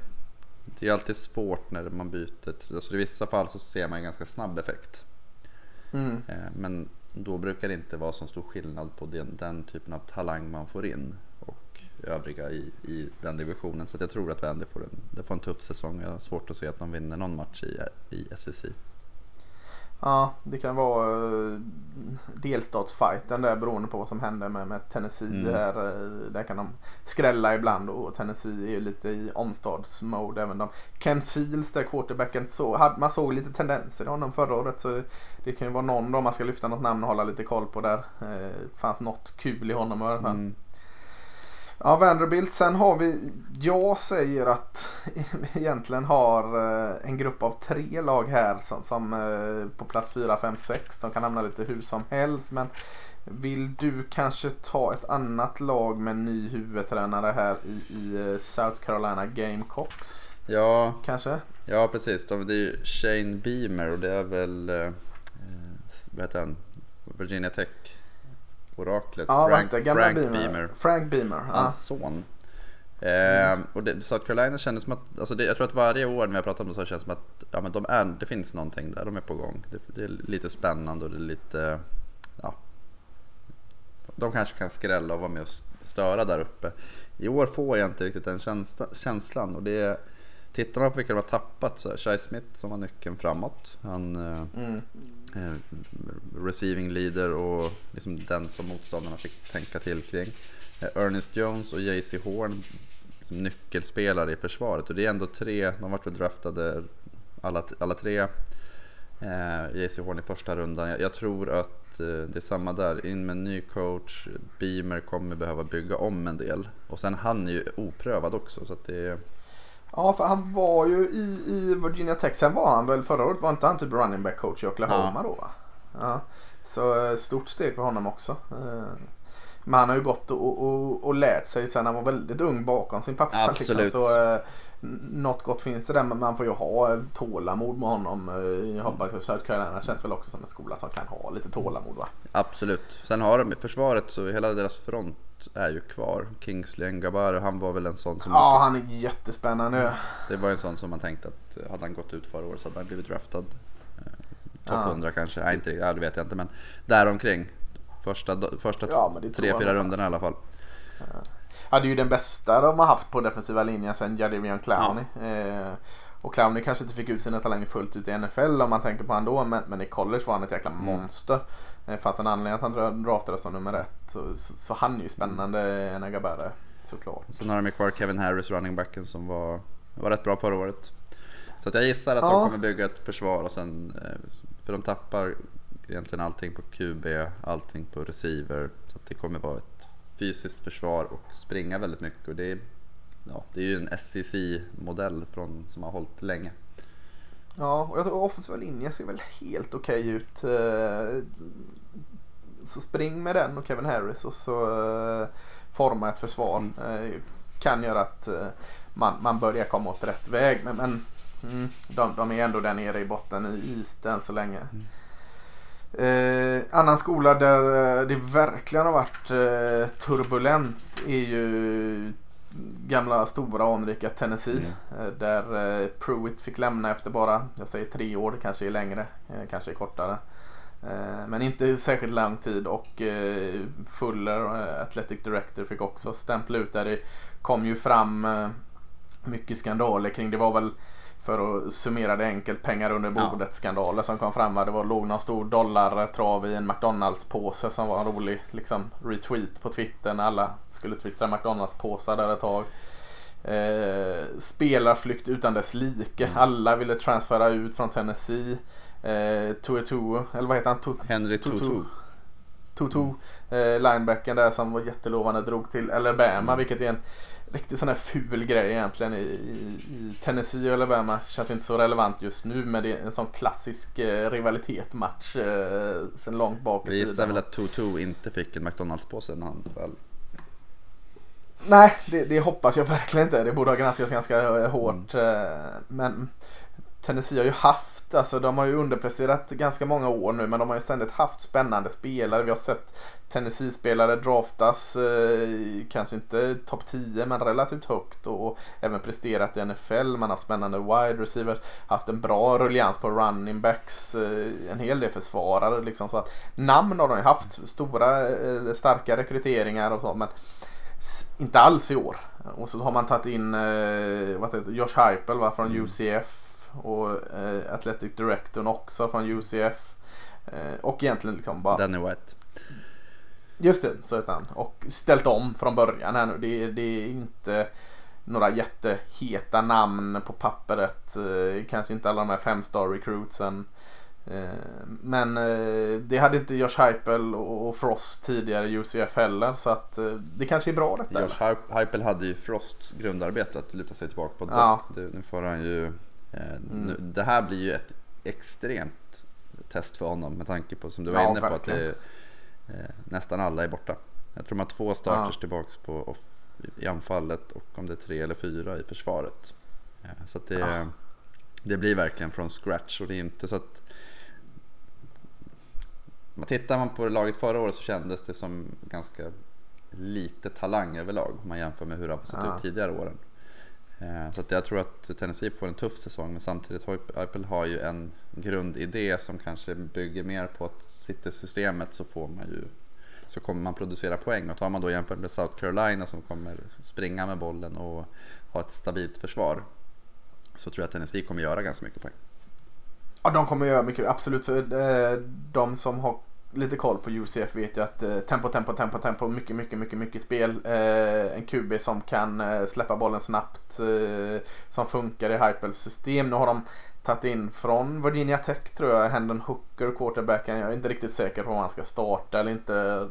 det är alltid svårt när man byter. Alltså I vissa fall så ser man en ganska snabb effekt. Mm. Eh, men då brukar det inte vara så stor skillnad på den, den typen av talang man får in och övriga i, i den divisionen. Så jag tror att Wendy får en, får en tuff säsong. Jag har svårt att se att de vinner någon match i, i SEC. Ja, det kan vara uh, delstatsfighten där beroende på vad som händer med, med Tennessee. Mm. Där, uh, där kan de skrälla ibland och Tennessee är ju lite i omstadsmode även de. Ken Seals där quarterbacken, så, man såg lite tendenser i honom förra året så det kan ju vara någon då man ska lyfta något namn och hålla lite koll på där. Uh, fanns något kul i honom i alla fall. Mm. Ja, Vanderbilt. Sen har vi, jag säger att vi egentligen har eh, en grupp av tre lag här som, som eh, på plats 4, 5, 6. De kan hamna lite hur som helst. Men vill du kanske ta ett annat lag med ny huvudtränare här i, i eh, South Carolina Gamecocks? Ja, kanske? Ja, precis. Det är ju Shane Beamer och det är väl, eh, vad heter han, Virginia Tech oraklet ja, Frank, vänta, Frank Beamer. Beamer. Frank Beamer. Hans ja. son. Mm. Eh, och det, South Carolina kändes som att, alltså det, jag tror att varje år när jag pratar om det så känns det som att ja, men de är, det finns någonting där, de är på gång. Det, det, är lite spännande och det är lite, ja. De kanske kan skrälla och vara med och störa där uppe. I år får jag inte riktigt den känsla, känslan och det Tittar man på vilka de har tappat så är Shai Smith som var nyckeln framåt. Han eh, mm. Eh, receiving leader och liksom den som motståndarna fick tänka till kring. Eh, Ernest Jones och JC Horn liksom nyckelspelare i försvaret och det är ändå tre, de vart väl draftade alla, alla tre. Eh, JC Horn i första rundan. Jag, jag tror att eh, det är samma där, in med en ny coach. Beamer kommer behöva bygga om en del och sen han är ju oprövad också så att det är Ja, för han var ju i, i Virginia Tech. Sen var han väl förra året var inte han typ running back coach i Oklahoma ja. då? Ja. Så eh, stort steg för honom också. Eh, men han har ju gått och, och, och lärt sig sen han var väldigt ung bakom sin pappa. Absolut. Liksom. Så, eh, något gott finns det där men man får ju ha tålamod med honom. Jag hoppas att South Carolina känns väl också som en skola som kan ha lite tålamod va? Absolut. Sen har de försvaret så hela deras front är ju kvar. Kingsley Ngabar, han var väl en sån som... Ja, han är jättespännande. Det var en sån som man tänkte att hade han gått ut förra året så hade han blivit draftad. Eh, Topp ja. 100 kanske, nej inte ja, det vet jag inte men däromkring. Första, första ja, tre, fyra rundorna i alla fall. Ja. Hade ju den bästa de har haft på defensiva linjen sen Jadivian Clowney. Ja. Eh, och Clowney kanske inte fick ut sina talanger fullt ut i NFL om man tänker på han då. Men, men i college var han ett jäkla mm. monster. Mm. Fanns en anledning att han draftades som nummer ett. Så, så, så han är ju spännande, Nagabare. Såklart. Sen har de kvar Kevin Harris, running backen som var, var rätt bra förra året. Så att jag gissar att ja. de kommer bygga ett försvar och sen, eh, för de tappar egentligen allting på QB, allting på receiver. Så att det kommer vara ett fysiskt försvar och springa väldigt mycket. Och det, är, ja, det är ju en SEC-modell som har hållit länge. Ja, och jag tror offensiva linjen ser väl helt okej okay ut. Eh, så spring med den och Kevin Harris och så eh, forma ett försvar. Mm. Kan göra att man, man börjar komma åt rätt väg. Men, men mm, de, de, är ändå där nere i botten i East än så länge. Mm. Eh, annan skola där det verkligen har varit eh, turbulent är ju gamla stora anrika Tennessee. Mm. Eh, där eh, Pruitt fick lämna efter bara, jag säger tre år, kanske är längre, eh, kanske är kortare. Men inte särskilt lång tid och Fuller, Athletic Director, fick också stämpla ut där. Det kom ju fram mycket skandaler kring, det var väl för att summera det enkelt, pengar under bordet ja. som kom fram. Det var, låg någon stor dollartrav i en McDonalds-påse som var en rolig liksom, retweet på Twitter när alla skulle twittra McDonalds-påsar där ett tag. Eh, spelarflykt utan dess like. Mm. Alla ville transfera ut från Tennessee. Eh, Tuetu, eller vad heter han? Tu Henry Tutu. Tutu, eh, linebacken där som var jättelovande drog till Alabama Mm. vilket är en riktigt sån här ful grej egentligen i, i, i Tennessee och Alabama. Känns inte så relevant just nu men det är en sån klassisk eh, rivalitet match eh, sen långt bak i Vi gissar tiden. väl att Tutu inte fick en McDonalds-påse när han väl... Nej, det, det hoppas jag verkligen inte. Det borde ha granskats ganska eh, hårt. eh, Men Tennessee har ju haft, alltså de har ju underpresterat ganska många år nu men de har ju ständigt haft spännande spelare. Vi har sett Tennessee-spelare draftas, eh, kanske inte topp 10 men relativt högt och, och även presterat i NFL. Man har spännande wide receivers, haft en bra rullians på running backs, eh, en hel del försvarare liksom. Så att namn har de ju haft, stora eh, starka rekryteringar och så men inte alls i år. Och så har man tagit in eh, Josh Heupel va, från Mm. UCF och eh, Athletic Directorn också från UCF. Eh, och egentligen liksom bara Danny White. Just det, så heter han. Och ställt om från början här nu. Det, är- det är inte några jätteheta namn på pappret. Eh, kanske inte alla de här fem star recruitsen. Eh, men eh, det hade inte Josh Heupel och Frost tidigare i UCF heller. Så att eh, det kanske är bra detta. Josh Heupel hade ju Frosts grundarbete att luta sig tillbaka på. Ja. Nu får han ju... Eh, Mm. det här blir ju ett extremt test för honom med tanke på som du var Ja, inne på att det, eh, nästan alla är borta. Jag tror de har två starters Ja. tillbaks på off, i anfallet och om det är tre eller fyra i försvaret. Eh, så det, Ja. det blir verkligen från scratch och det är inte så att men Tittar man på laget förra året så kändes det som ganska lite talang överlag om man jämför med hur det har sett ut tidigare åren. Eh, så att jag tror att Tennessee får en tuff säsong men samtidigt har Apple har ju en grundidé som kanske bygger mer på att sitter systemet så får man ju så kommer man producera poäng och tar man då jämfört med South Carolina som kommer springa med bollen och ha ett stabilt försvar så tror jag att Tennessee kommer göra ganska mycket poäng. Ja, de kommer göra mycket. Absolut. För eh, de som har lite koll på UCF vet ju att eh, tempo, tempo, tempo, tempo. Mycket, mycket, mycket, mycket spel. Eh, en QB som kan eh, släppa bollen snabbt. Eh, som funkar i Hypels system. Nu har de tagit in från Virginia Tech tror jag. Hendon Hooker, quarterbacken. Jag är inte riktigt säker på om han ska starta eller inte.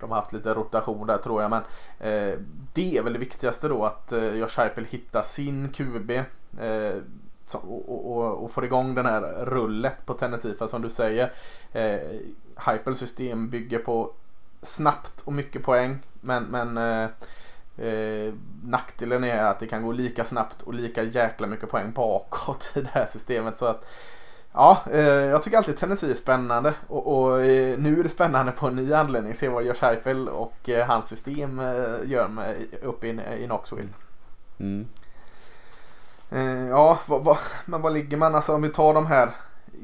De har haft lite rotation där tror jag. Men eh, det är väl det viktigaste då att eh, Josh Hypel hittar sin QB. Eh, och, och, och, och får igång den här rullet på Tennessee. För som du säger, eh, Hypels system bygger på snabbt och mycket poäng. Men, men eh, eh, nackdelen är att det kan gå lika snabbt och lika jäkla mycket poäng bakåt i det här systemet. Så att Ja, eh, jag tycker alltid Tennessee är spännande och, och eh, nu är det spännande på en ny anledning. Se vad Josh Heupel och eh, hans system eh, gör med, uppe i, i Knoxville. Mm. Ja, vad, vad, men vad ligger man? Alltså om vi tar de här.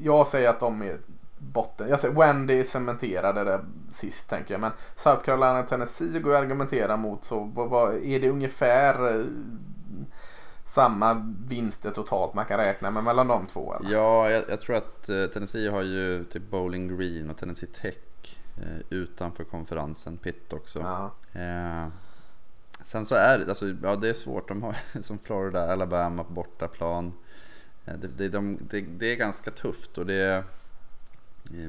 Jag säger att de är botten. Jag säger Wendy cementerade det sist tänker jag. Men South Carolina och Tennessee går ju att argumentera mot. Så vad, vad, är det ungefär eh, samma vinster totalt man kan räkna med mellan de två? Eller? Ja, jag, jag tror att eh, Tennessee har ju typ Bowling Green och Tennessee Tech eh, utanför konferensen, Pitt också. Ja. Eh, sen så är det, alltså, ja, det är svårt. De har som Florida, Alabama på bortaplan. Det, det, de, det, det är ganska tufft och det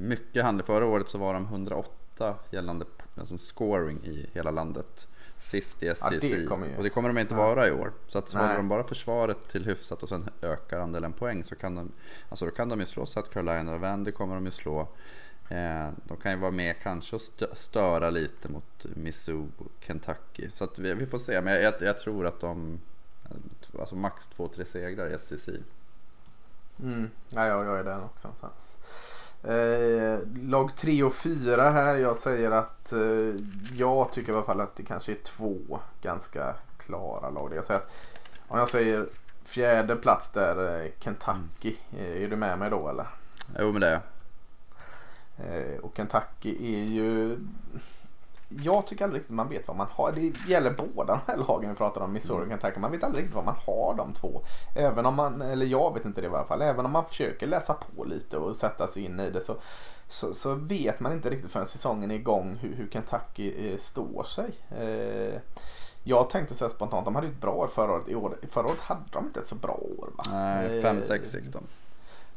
mycket handel. Förra året så var de 108 gällande alltså scoring i hela landet. Sist i Ja, SEC. det Och det kommer de inte Ja. vara i år. Så att håller de bara försvaret till hyfsat och sen ökar andelen poäng så kan de, alltså då kan de ju slå South Carolina och Vandy kommer de ju slå. Eh, de kan ju vara med kanske och stö- störa lite mot Missouri och Kentucky. Så att vi, vi får se. Men jag, jag tror att de, alltså max två, tre segrar i SEC. Mm. Ja, jag, jag är den också någonstans. Eh, lag 3 och 4 här. Jag säger att eh, jag tycker i alla fall att det kanske är två ganska klara lag. Jag säger att, om jag säger fjärde plats där eh, Kentucky. Eh, är du med mig då eller? Jo men det är Eh, och Kentucky är ju... Jag tycker aldrig riktigt man vet vad man har. Det gäller båda de här lagen vi pratar om, Missouri och Kentucky. Man vet aldrig riktigt vad man har de två. Även om man, eller jag vet inte det i alla fall. Även om man försöker läsa på lite och sätta sig in i det så, så, så vet man inte riktigt förrän säsongen är igång hur, hur Kentucky eh, står sig. Eh, jag tänkte säga spontant, de hade ett bra år förra året. I år, förra året hade de inte ett så bra år va? Nej, Eh, 5-6 gick de.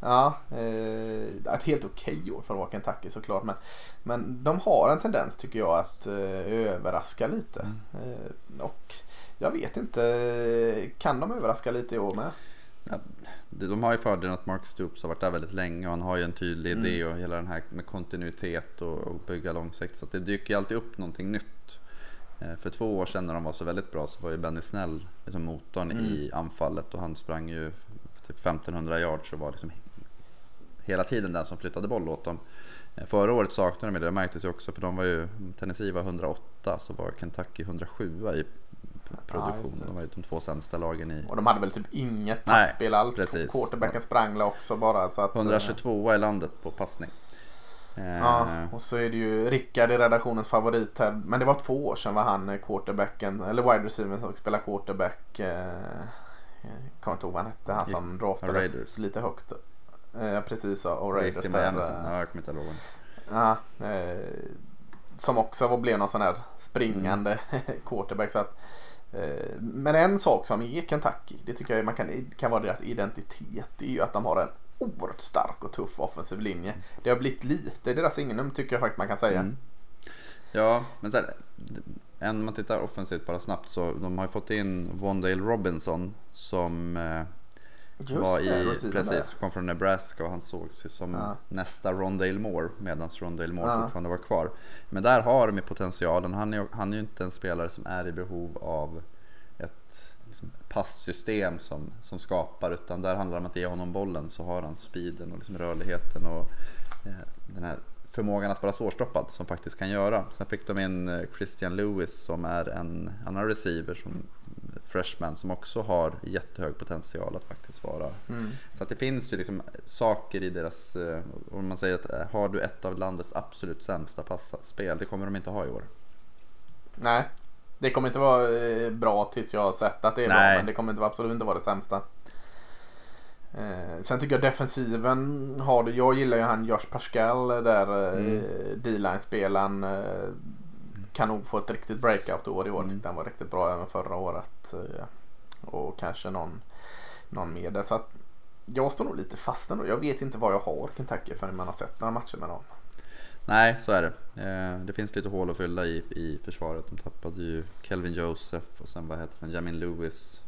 Ja, eh, ett helt okej år för Kentucky såklart. Men, men de har en tendens tycker jag att eh, överraska lite. Mm. Eh, och jag vet inte, kan de överraska lite i år med? Ja, de har ju fördelen att Mark Stoops har varit där väldigt länge och han har ju en tydlig Mm. idé och hela den här med kontinuitet och, och bygga långsiktigt. Så det dyker ju alltid upp någonting nytt. Eh, För två år sedan när de var så väldigt bra så var ju Benny Snell liksom motorn Mm. i anfallet och han sprang ju typ 1500 yards och var liksom hela tiden den som flyttade boll åt dem. Eh, Förra året saknade de det, det märktes ju också för de var ju, Tennessee var 108 så var Kentucky 107 i Ja, produktion. det. de var ju de två sämsta lagen i Och de hade väl typ inget Nej, passspel alls. precis. Quarterbacken sprang också bara. Så att, eh, 122 i landet på passning. Eh, Ja, och så är det ju Rickard i redaktionens favorit här. Men det var två år sedan var han eh, quarterbacken, eller wide receiver som spelade quarterback. Eh, jag kommer inte ihåg vad han hette, han som draftades Raiders. lite högt. Eh, precis, ja, och och Raiders där. Eh, Ja, jag kommer inte ihåg. Ja, eh, som också var- blev någon sån här springande quarterback. Så att, eh, men en sak som är Kentucky, det tycker jag man kan, kan vara deras identitet, det är ju att de har en oerhört stark och tuff offensiv linje. Det har blivit lite deras signum tycker jag faktiskt man kan säga. Mm. Ja, men sen, en, om man tittar offensivt bara snabbt så de har ju fått in Wandale Robinson som eh, Just var det, i, där. precis, kom från Nebraska och han sågs ju som Ja. nästa Rondale Moore medan Rondale Moore Ja. fortfarande var kvar. Men där har de ju potentialen. Han är, han är ju inte en spelare som är i behov av ett liksom, passsystem som, som skapar utan där handlar det om att ge honom bollen så har han speeden och liksom rörligheten och eh, den här förmågan att vara svårstoppad som faktiskt kan göra. Sen fick de in eh, Christian Lewis som är en annan receiver som freshman som också har jättehög potential att faktiskt vara Mm. så att det finns ju liksom saker i deras, eh, om man säger att eh, har du ett av landets absolut sämsta passspel, det kommer de inte ha i år. Nej, det kommer inte vara eh, bra tills jag har sett att det är bra. Men det kommer inte, absolut inte vara det sämsta. Eh, sen tycker jag defensiven har det. Jag gillar ju han Josh Pascal där eh, Mm. D-line-spelaren. Eh, kan nog få ett riktigt breakout-år i år. Mm. Han var riktigt bra även förra året. Eh, och kanske någon, någon mer där. Så att jag står nog lite fast ändå. Jag vet inte vad jag har Kentucky förrän man har sett några matcher med dem. Nej, så är det. Eh, Det finns lite hål att fylla i, i försvaret. De tappade ju Kelvin Joseph och sen vad heter han, Jamin Lewis.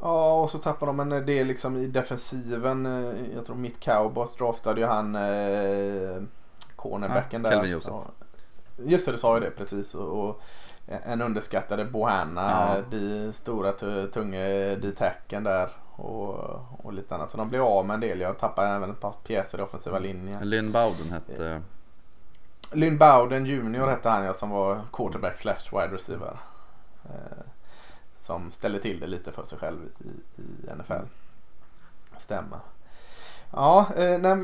Ja, och så tappar de en del liksom i defensiven. eh, Jag tror mitt Cowboys draftade ju han eh, cornerbacken Ja, där. Kelvin Joseph. Ja. Just det, du sa ju det precis. Och, och en underskattade Bohanna, Ja. de stora tu- tunga D-tacken där. Och, och lite annat. Så de blev av med en del. Jag tappade även ett par pjäser i offensiva linjen. Lynn Bowden hette... Lynn Bowden Junior hette han ja, som var quarterback slash wide receiver. Eh, som ställde till det lite för sig själv i, i NFL. Stämmer. Ja, eh, nej,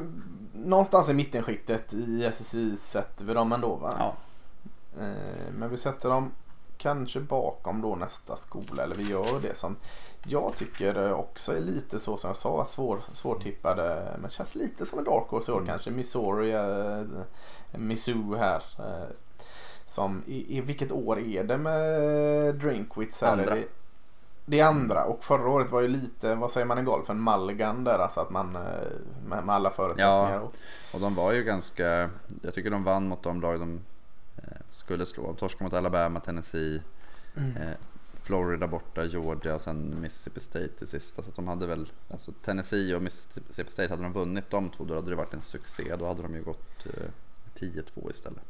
någonstans i mittenskiktet i SSI sätter vi dem ändå va? Ja, Eh, men vi sätter dem kanske bakom då nästa skola eller vi gör det som jag tycker också är lite så som jag sa svår, svårtippade men känns lite som en dark horse i år Mm. kanske. Missouri, eh, Missou här. Eh, som i, i vilket år är det med Drinkwitz? här? Andra. Är Det, det andra och förra året var ju lite, vad säger man i golf, en mulligan där alltså att man eh, med, med alla förutsättningar. Och, och de var ju ganska... Jag tycker de vann mot de lag de eh, skulle slå. De torskade mot Alabama, Tennessee, eh, Florida borta, Georgia och sen Mississippi State i sista. Så de hade väl, alltså Tennessee och Mississippi State, hade de vunnit de två då hade det varit en succé. Då hade de ju gått eh, 10-2 istället.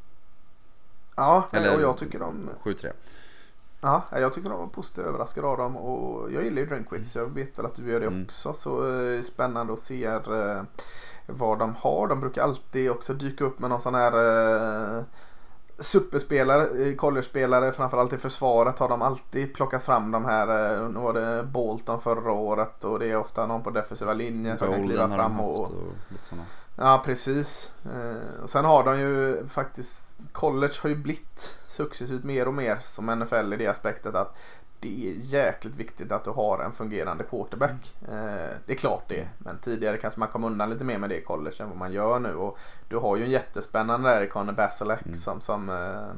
ja, Eller och jag tycker de 7-3. Ja, jag tyckte de var positivt överraskade av dem och jag gillar ju Drinkwitz. Jag vet väl att du gör det Mm. också. Så eh, spännande att se eh, vad de har. De brukar alltid också dyka upp med någon sån här eh, superspelare, eh, college-spelare, framförallt i försvaret har de alltid plockat fram de här. eh, Nu var det Bolton förra året och det är ofta någon på defensiva linjen som kan kliva fram och, och. Ja, precis. Eh, och sen har de ju faktiskt, college har ju blivit successivt mer och mer som NFL i det aspektet att det är jäkligt viktigt att du har en fungerande quarterback. Eh, det är klart det, men tidigare kanske man kom undan lite mer med det i college än vad man gör nu. Och du har ju en jättespännande där i Connor Basilek Mm. som, som, eh,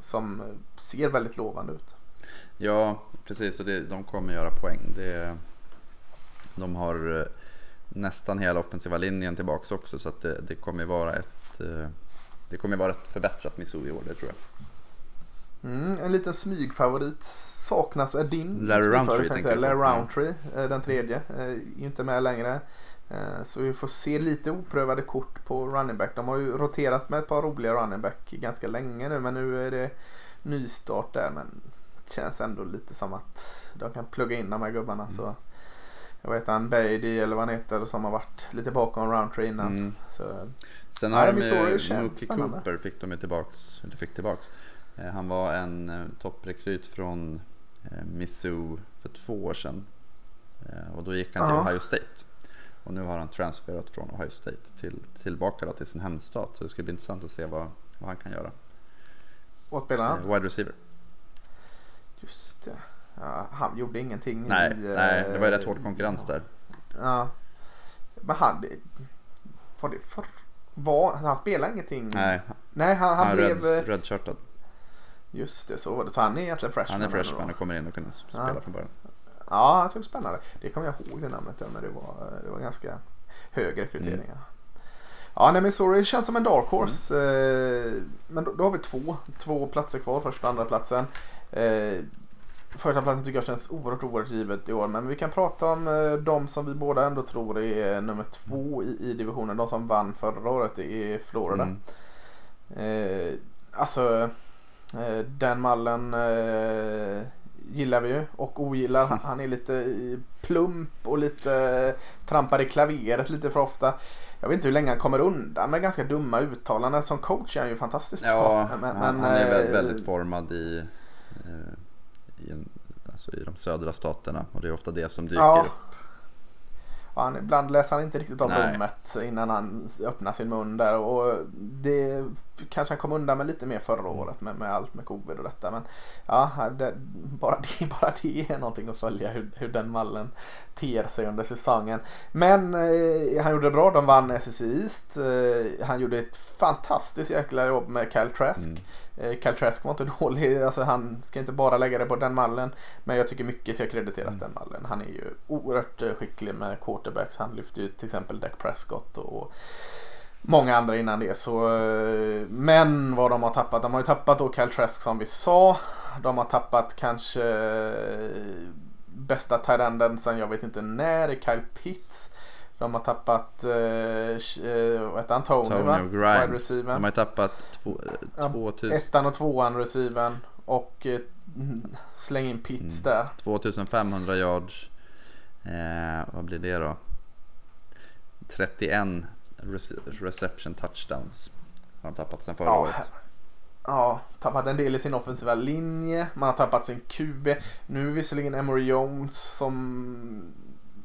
som ser väldigt lovande ut. Ja, precis. Och det, de kommer göra poäng. Det, de har eh, nästan hela offensiva linjen tillbaks också så att det, det kommer vara ett eh, det kommer vara ett förbättrat Missouri i år, det tror jag. Mm, en liten smygfavorit saknas är din Larry Roundtree tänker jag Larry Roundtree, ja. den tredje, är ju inte med längre. Så vi får se lite oprövade kort på running back. De har ju roterat med ett par roliga running back ganska länge nu men nu är det nystart där. Men känns ändå lite som att de kan plugga in de här gubbarna. Mm. Så jag vet han Beatty eller vad han heter som har varit lite bakom Roundtree innan. Mm. Så, Sen har de ju Mookie Cooper fick de ju tillbaks, eller fick tillbaks. Eh, han var en eh, topprekryt från eh, Missou för två år sedan. Och då gick han till Ohio State. Och nu har han transferat från Ohio State till, tillbaka då till sin hemstad. Så det ska bli intressant att se vad, vad han kan göra. Vad spelar han? Wide receiver. Just det. Ja, han gjorde ingenting nej, i... Nej, det var ju rätt hård konkurrens där. Ja. Men han... Var det för... Var, han spelade ingenting? Nej. Nej, han, han, han blev... Redshirtad. Just det, så var det. Så han är egentligen freshman? Han är freshman och kommer in och kan spela ja. från början. Ja, det såg spännande. Det kommer jag ihåg det namnet när det var, det var ganska hög rekrytering. Mm. Ja, nej men sorry, känns som en dark horse. Mm. Eh, men då, då, har vi två, två platser kvar, första och andra platsen. Eh, första platsen tycker jag känns oerhört, oerhört givet i år. Men vi kan prata om eh, de som vi båda ändå tror är nummer två i, i divisionen. De som vann förra året i Florida. Mm. Eh, alltså, den mallen eh, gillar vi ju och ogillar. Han, är lite plump och lite trampar i klaveret lite för ofta. Jag vet inte hur länge han kommer undan med ganska dumma uttalanden. Som coach är han ju fantastiskt ja, bra. Men, han, han, är väldigt, eh, väldigt formad i, eh, i, en, alltså i de södra staterna och det är ofta det som dyker ja. upp. Och han, ibland läser han inte riktigt av rummet innan han öppnar sin mun där. Och det kanske han kom undan med lite mer förra året med, med allt med covid och detta. Men ja, det, bara, det, bara det är någonting att följa hur, hur den mallen ter sig under säsongen. Men eh, han gjorde det bra. De vann SSC East. Eh, han gjorde ett fantastiskt jäkla jobb med Kyle Trask. Mm. Eh, Kyle Trask var inte dålig. Alltså, han ska inte bara lägga det på den mallen. Men jag tycker mycket ska krediteras mm. den mallen. Han är ju oerhört skicklig med quarterbacks. Han lyfter ju till exempel Dak Prescott och många andra innan det. Så, eh, men vad de har tappat. De har ju tappat då Kyle Trask som vi sa. De har tappat kanske bästa thailänden sen jag vet inte när, Kyle Pitts. De har tappat, eh, eh vad heter Tony, Tony va? Grimes. De har tappat två, ja, 2000. Ettan och tvåan receiven och eh, släng in Pitts mm. där. 2500 yards. Eh, vad blir det då? 31 reception touchdowns har de tappat sen förra ja, året. Ja, tappat en del i sin offensiva linje. Man har tappat sin QB. Nu är visserligen Emory Jones som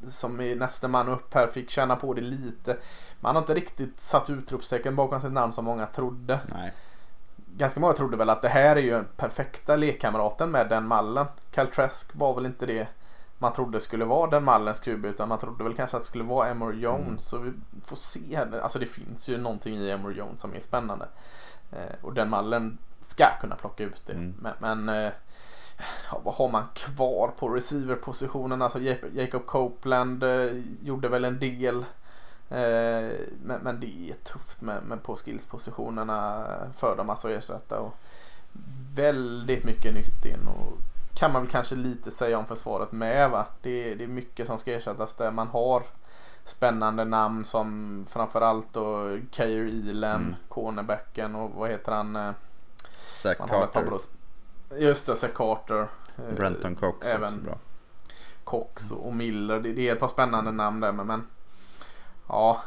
som är nästa man upp här fick känna på det lite. Man har inte riktigt satt utropstecken bakom sitt namn som många trodde. Nej. Ganska många trodde väl att det här är ju den perfekta lekkamraten med den mallen. Cal Trask var väl inte det man trodde skulle vara den mallens QB utan man trodde väl kanske att det skulle vara Emory Jones. Mm. Så vi får se. Alltså det finns ju någonting i Emory Jones som är spännande. Eh, och den mallen ska kunna plocka ut det. Mm. Men, men eh, vad har man kvar på receiverpositionen? Alltså Jacob Copeland eh, gjorde väl en del. Eh, men, men, det är tufft med, med på skillspositionerna för dem alltså att ersätta. Och väldigt mycket nytt in. Och kan man väl kanske lite säga om försvaret med va. Det, det är mycket som ska ersättas där man har spännande namn som framförallt då Kair Elam, mm. cornerbacken och vad heter han? Eh, Zach Carter. Just det, Zach Carter. Eh, Brenton Cox även också bra. Cox och Miller. Det, det är ett par spännande namn där men, men ja.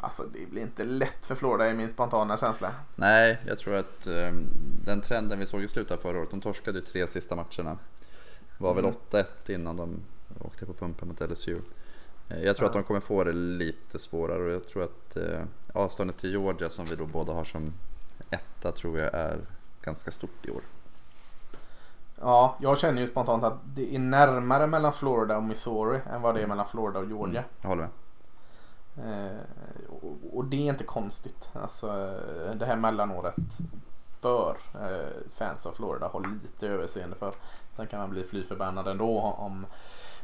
Alltså det blir inte lätt för Florida i min spontana känsla. Nej, jag tror att um, den trenden vi såg i slutet av förra året, de torskade ju tre sista matcherna. Var väl 8-1 mm. innan de åkte på pumpen mot LSU. Eh, jag tror ja. att de kommer få det lite svårare och jag tror att eh, avståndet till Georgia som vi då båda har som etta tror jag är ganska stort i år. Ja, jag känner ju spontant att det är närmare mellan Florida och Missouri än vad det är mellan Florida och Georgia. Mm, jag håller med. Eh, och, det är inte konstigt. Alltså det här mellanåret. bör eh, fans av Florida ha lite överseende för. Sen kan man bli fly förbannad ändå om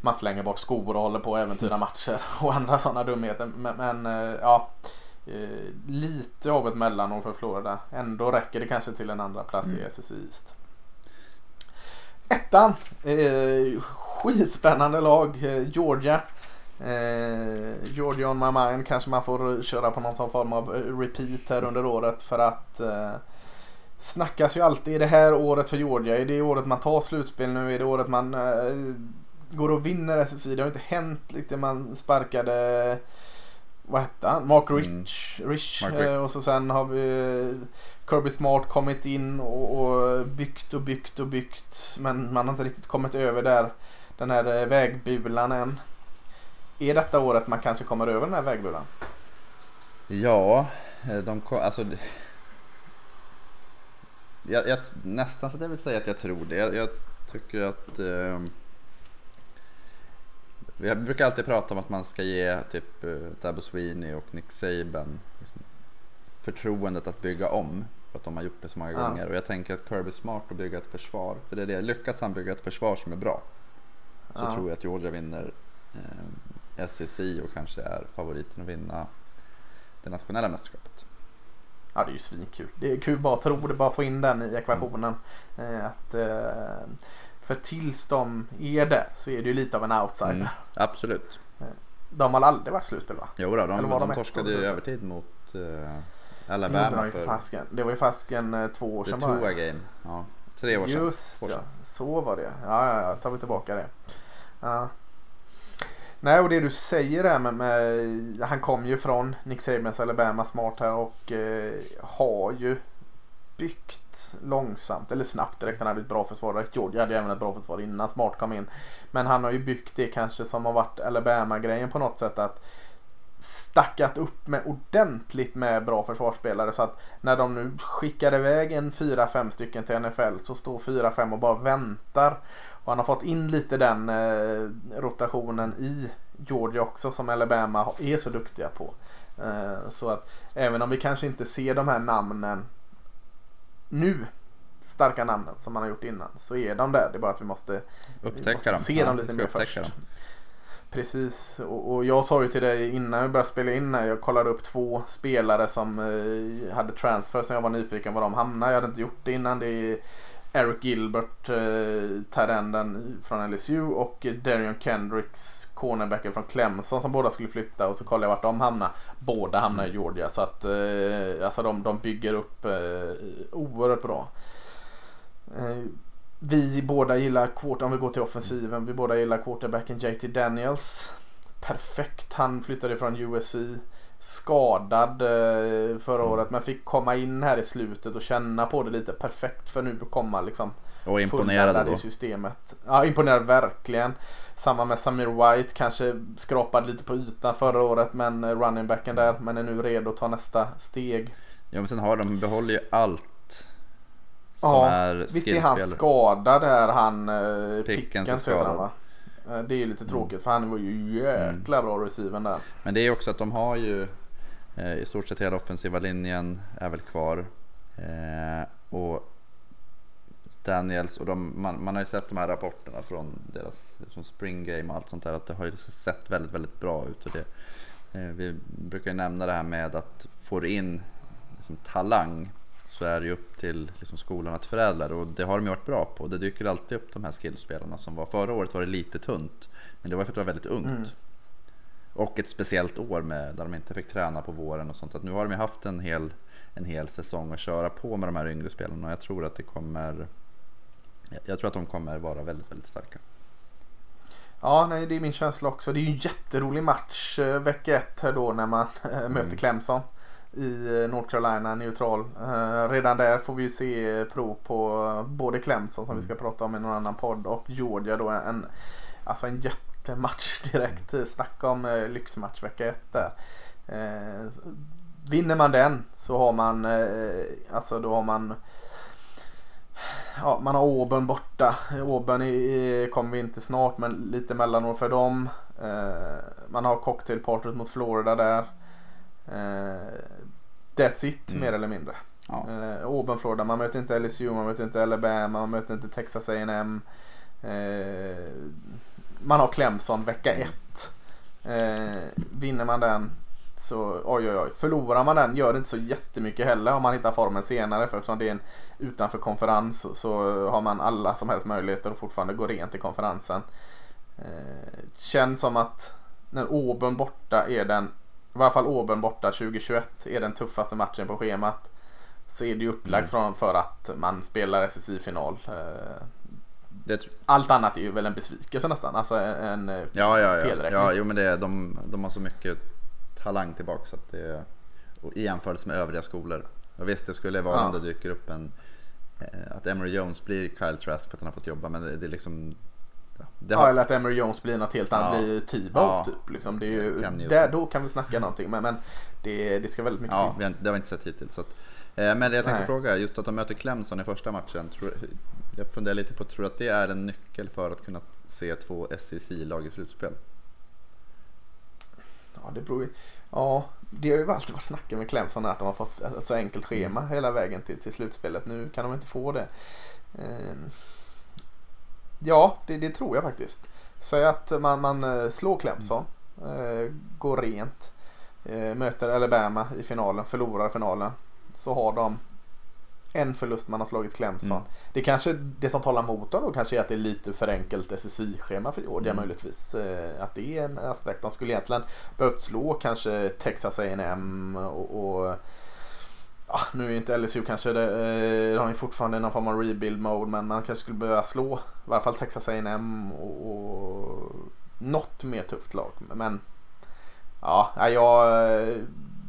man slänger bort skor och håller på att äventyra matcher och andra sådana dumheter. Men, men eh, ja, eh, lite av ett mellanår för Florida. Ändå räcker det kanske till en andra plats mm. i SSI East. Ettan, eh, skitspännande lag, eh, Georgia. Eh, Georgia on my mind kanske man får köra på någon form av repeat här under året för att eh, snackas ju alltid i det här året för Georgia. Är det året man tar slutspel nu? Är det året man eh, går och vinner SSI? Det har inte hänt lite. Man sparkade vad hette han? Mark Rich. Mm. Rich. Mark Rich. Eh, och så sen har vi Kirby Smart kommit in och, och, byggt och byggt och byggt. Men man har inte riktigt kommit över där den här eh, vägbulan än. Är detta året man kanske kommer över den här vägbulan? Ja, eh, de kom, alltså jag, jag, nästan så att jag vill säga att jag tror det. Jag, jag tycker att eh, vi brukar alltid prata om att man ska ge typ uh, Dabo Sweeney och Nick Saban liksom, förtroendet att bygga om. För att de har gjort det så många ja. gånger. Och jag tänker att Kirby smart att bygga ett försvar. För det är det, lyckas han bygga ett försvar som är bra. Så ja. tror jag att Georgia vinner eh, SEC och kanske är favoriten att vinna det nationella mästerskapet. Ja det är ju svinkul. Det är kul bara att tro det, bara få in den i ekvationen. Mm. Eh, att, eh, för tills de är där så är det ju lite av en outsider. Mm, absolut. Eh, de har aldrig varit slutspel va? Jo då, de, de, de torskade ju övertid mot uh, Alabama. Det, för... Fasken. det var ju fasken uh, två år sedan bara. The game. Ja, tre år sedan. Just ja, så var det. Ja, ja, ja, tar vi tillbaka det. Ja. Nej, och det du säger där med, med han kom ju från Nick Sabans Alabama smart här och eh, har ju byggt långsamt eller snabbt direkt. Han hade ett bra försvar. Georgia hade även ett bra försvar innan Smart kom in. Men han har ju byggt det kanske som har varit Alabama-grejen på något sätt. att stackat upp med ordentligt med bra försvarsspelare så att när de nu skickar iväg en 4-5 stycken till NFL så står 4-5 och bara väntar. Och han har fått in lite den eh, rotationen i Georgia också som Alabama är så duktiga på. Eh, så att även om vi kanske inte ser de här namnen nu starka namnen som man har gjort innan så är de där. Det är bara att vi måste, upptäcka vi måste dem. se dem lite mer först. Dem. Precis och, och, jag sa ju till dig innan vi började spela in här. Jag kollade upp två spelare som eh, hade transfer som jag var nyfiken var de hamnade. Jag hade inte gjort det innan. Det är Eric Gilbert, eh, Tyrenden från LSU och Darion Kendricks, cornerbacken från Clemson som båda skulle flytta och så kollade jag vart de hamnade. Båda hamnade i Georgia så att eh, alltså de, de bygger upp eh, oerhört bra. Eh, vi båda gillar, om vi går till offensiven, vi båda gillar quarterbacken JT Daniels. Perfekt, han flyttade från USC skadad eh, förra mm. året men fick komma in här i slutet och känna på det lite perfekt för nu att komma liksom och imponerade då. i systemet. Ja, imponerad verkligen. Samma med Samir White, kanske skrapade lite på ytan förra året men eh, running backen där men är nu redo att ta nästa steg. Ja men sen har de, behåller ju allt som ja, är Visst är han skadad här han Pickens, Pickens skadad. va? Eh, det är ju lite tråkigt för han var ju jäkla bra receiven där. Men det är också att de har ju eh, i stort sett hela offensiva linjen är väl kvar. Eh, och Daniels och de, man, man, har ju sett de här rapporterna från deras från spring game och allt sånt där att det har ju sett väldigt, väldigt bra ut. Och det, vi brukar ju nämna det här med att få in liksom, talang så är det ju upp till liksom skolan att förädla det och det har de ju varit bra på. Det dyker alltid upp de här skillspelarna som var förra året var det lite tunt. Men det var för att det var väldigt ungt. Mm. Och ett speciellt år med, där de inte fick träna på våren och sånt. Att nu har de ju haft en hel, en hel säsong att köra på med de här yngre spelarna och jag tror att det kommer jag tror att de kommer vara väldigt, väldigt starka. Ja, nej, det är min känsla också. Det är ju en jätterolig match eh, vecka ett här då när man äh, möter mm. Clemson i eh, North Carolina neutral. Uh, redan där får vi se prov på både Clemson som vi ska mm. prata om i någon annan podd och Georgia då en, alltså en jättematch direkt. Snacka om uh, lyxmatch vecka ett där. Vinner man den så har man, alltså då har man Ja, man har Auburn borta. Auburn kommer vi inte snart men lite mellanår för dem. man har cocktailpartyt mot Florida där. That's it mm. mer eller mindre. Ja. Eh, Auburn, Florida. Man möter inte LSU, man möter inte Alabama, man möter inte Texas A&M. Eh, man har Clemson vecka ett. Eh, vinner man den så oj oj oj. Förlorar man den gör det inte så jättemycket heller om man hittar formen senare. För eftersom det är en utanför konferens så, har man alla som helst möjligheter att fortfarande gå rent i konferensen. Eh, känns som att när Auburn borta är den, i varje fall Auburn borta 2021 är den tuffaste matchen på schemat. Så är det ju upplagt mm. för att man spelar SSI-final. Eh, allt annat är ju väl en besvikelse nästan. Alltså en ja, ja, ja. felräkning. Ja, jo men det är, de, de har så mycket talang tillbaka så att det är, i jämförelse med övriga skolor. Och visst, det skulle vara ja. om det dyker upp en eh, att Emery Jones blir Kyle Trask för att han har fått jobba men det, det är liksom det har... Ja, eller att Emery Jones blir något helt annat, ja. blir Tebow ja. typ. Liksom. Det är ju, där, då kan vi snacka någonting. Men, men det, det ska väldigt mycket Ja, det har vi inte sett hittills. Så att, eh, men jag tänkte Nej. fråga, just att de möter Clemson i första matchen. Tror, jag funderar lite på, tror du att det är en nyckel för att kunna se två SEC-lag i slutspel? Ja, det beror ju. Ja, det har ju alltid varit snacket med Clemson att de har fått ett så enkelt schema mm. hela vägen till, till slutspelet. Nu kan de inte få det. Ehm, ja, det, det tror jag faktiskt. Säg att man, man eh, slår Clemson, eh, går rent, eh, möter Alabama i finalen, förlorar finalen. Så har de en förlust man har slagit Clemson. Mm. Det kanske det som talar mot dem då kanske är att det är lite för enkelt SSI-schema för Georgia mm. möjligtvis. Eh, att det är en aspekt. De skulle egentligen behövt slå kanske Texas A&M och, och ja, nu är inte LSU kanske det, de har ju fortfarande någon form av rebuild mode men man kanske skulle behöva slå i varje fall Texas A&M och, och något mer tufft lag. Men ja, jag eh,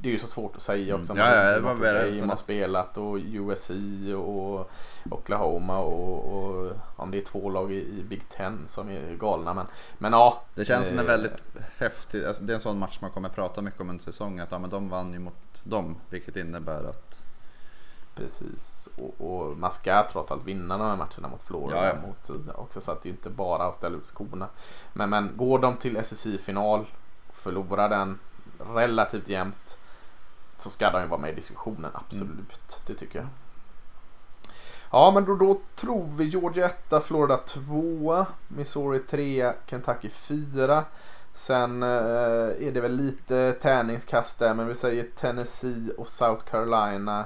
det är ju så svårt att säga också. Mm. Ja, ja, det var väl har spelat och USC och Oklahoma och, och om det är två lag i, i, Big Ten som är galna. Men, men ja. Det känns som en eh, väldigt häftig, alltså det är en sån match man kommer prata mycket om en säsong. Att ja, men de vann ju mot dem, vilket innebär att Precis, och, och man ska trots allt vinna de här matcherna mot Florida. Ja, ja. Mot, också, så att det inte bara är att ställa ut skorna. Men, men går de till SSI-final, förlorar den relativt jämnt så ska de ju vara med i diskussionen, absolut. Mm. Det tycker jag. Ja, men då, då tror vi Georgia 1, Florida 2, Missouri 3, Kentucky 4. Sen eh, är det väl lite tärningskast där, men vi säger Tennessee och South Carolina.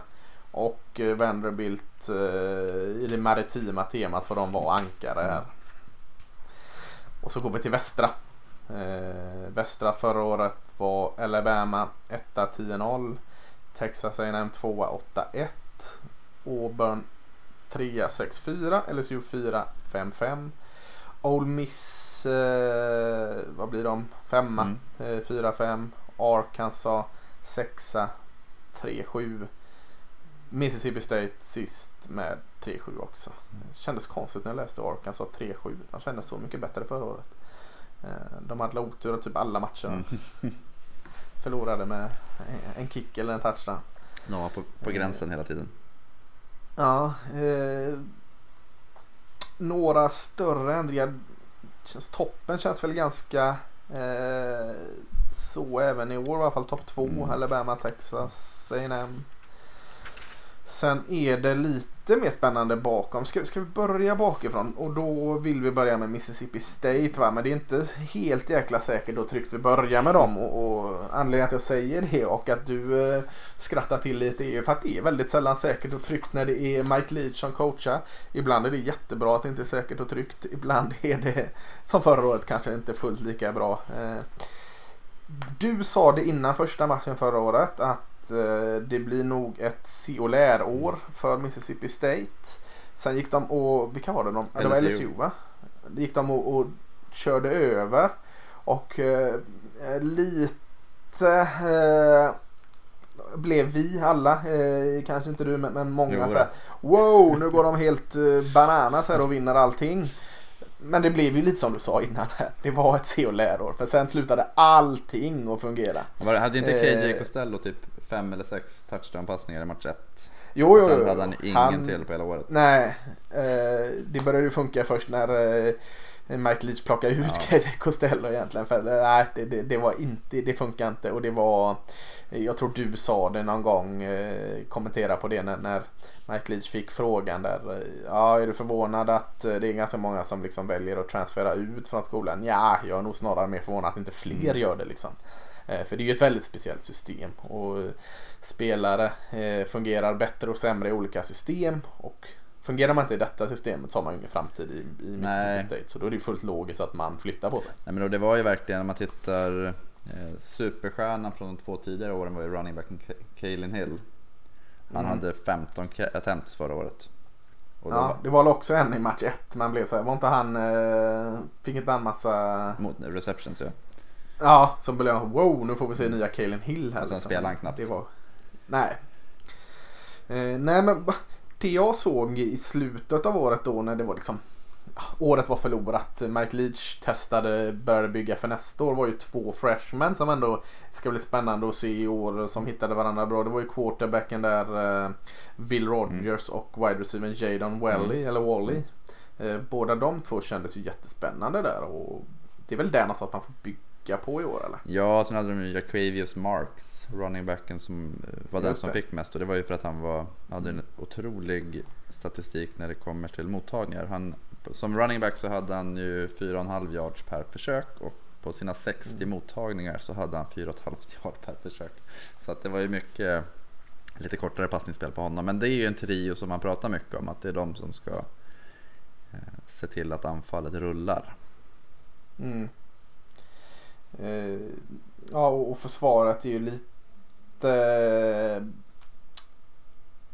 Och eh, Vanderbilt eh, i det maritima temat för de var ankare här. Och så går vi till västra. Eh, västra förra året var Alabama 1 10-0. Texas A&M 2 8-1. Auburn 3 6-4. LSU 4 5-5. Ole Miss, eh, vad blir de? Femma. Mm. Eh, 4-5. Arkansas 6 3-7. Mississippi State sist med 3-7 också. Mm. Kändes konstigt när jag läste Arkansas 3-7. De kändes så mycket bättre förra året. Eh, de hade otur typ alla matcher. Mm. Förlorade med en kick eller en touchdown. De var på, på gränsen hela tiden. Ja. Eh, några större ändringar. Känns, toppen känns väl ganska eh, så även i år. I alla fall topp två. Mm. Alabama, Texas, A&M. Sen är det lite mer spännande bakom. Ska, ska vi börja bakifrån? Och då vill vi börja med Mississippi State va? Men det är inte helt jäkla säkert och tryggt vi börjar med dem. Och, och anledningen att jag säger det och att du eh, skrattar till lite är ju för att det är väldigt sällan säkert och tryggt när det är Mike Leach som coachar. Ibland är det jättebra att det inte är säkert och tryggt. Ibland är det som förra året kanske inte fullt lika bra. Eh, du sa det innan första matchen förra året att Eh, det blir nog ett se och lärår för Mississippi State. Sen gick de och, vilka var det? De, LSU. Det var LSU va? Det gick de och, och körde över. Och eh, lite eh, blev vi alla, eh, kanske inte du men, men många jo, så här, Wow, nu går de helt eh, bananas här och vinner allting. Men det blev ju lite som du sa innan. Det var ett se och lärår. För sen slutade allting att fungera. Hade inte KJ eh, Costello typ fem eller sex touchdown-passningar i match ett? Jo, jo, Sen hade han ingen han, till på hela året. Nej, eh, det började ju funka först när eh, Mike Leach plocka ut ja. Costello egentligen. För nej, det, det, det, var inte, det funkar inte och det var, jag tror du sa det någon gång, eh, kommentera på det när, när Mike Leach fick frågan där. Ja, är du förvånad att det är ganska många som liksom väljer att transfera ut från skolan? Ja, jag är nog snarare mer förvånad att inte fler mm. gör det liksom. Eh, för det är ju ett väldigt speciellt system och spelare eh, fungerar bättre och sämre i olika system och Fungerar man inte i detta systemet så har man ingen framtid i, i Mississippi State. Så då är det ju fullt logiskt att man flyttar på sig. Nej, men då, det var ju verkligen, om man tittar eh, Superstjärnan från de två tidigare åren var ju running backen Kaelin Hill. Han mm. hade 15 attempts förra året. Och ja, var... det var också en i match 1. Man blev så här, var inte han, eh, fick inte han massa... Mot receptions ja. Ja, så blev wow nu får vi se nya Kaelin Hill här. Och sen liksom. spelade han knappt. Det var... Nej. Eh, nej men det jag såg i slutet av året då när det var liksom året var förlorat. Mike Leach testade, började bygga för nästa år var ju två freshmen som ändå ska bli spännande att se i år som hittade varandra bra. Det var ju quarterbacken där uh, Will Rogers mm. och wide receiver Jadon Wally mm. eller Wally. Uh, båda de två kändes ju jättespännande där och det är väl det någonstans man får bygga på i år eller? Ja, sen hade de ju Jaquavius Marks, running backen som eh, var den som fick mest och det var ju för att han var, hade en otrolig statistik när det kommer till mottagningar. Han som running back så hade han ju 4,5 yards per försök och på sina 60 mm. mottagningar så hade han 4,5 yard per försök. Så att det var ju mycket lite kortare passningsspel på honom. Men det är ju en trio som man pratar mycket om att det är de som ska eh, se till att anfallet rullar. Mm. Eh, ja och försvaret är ju lite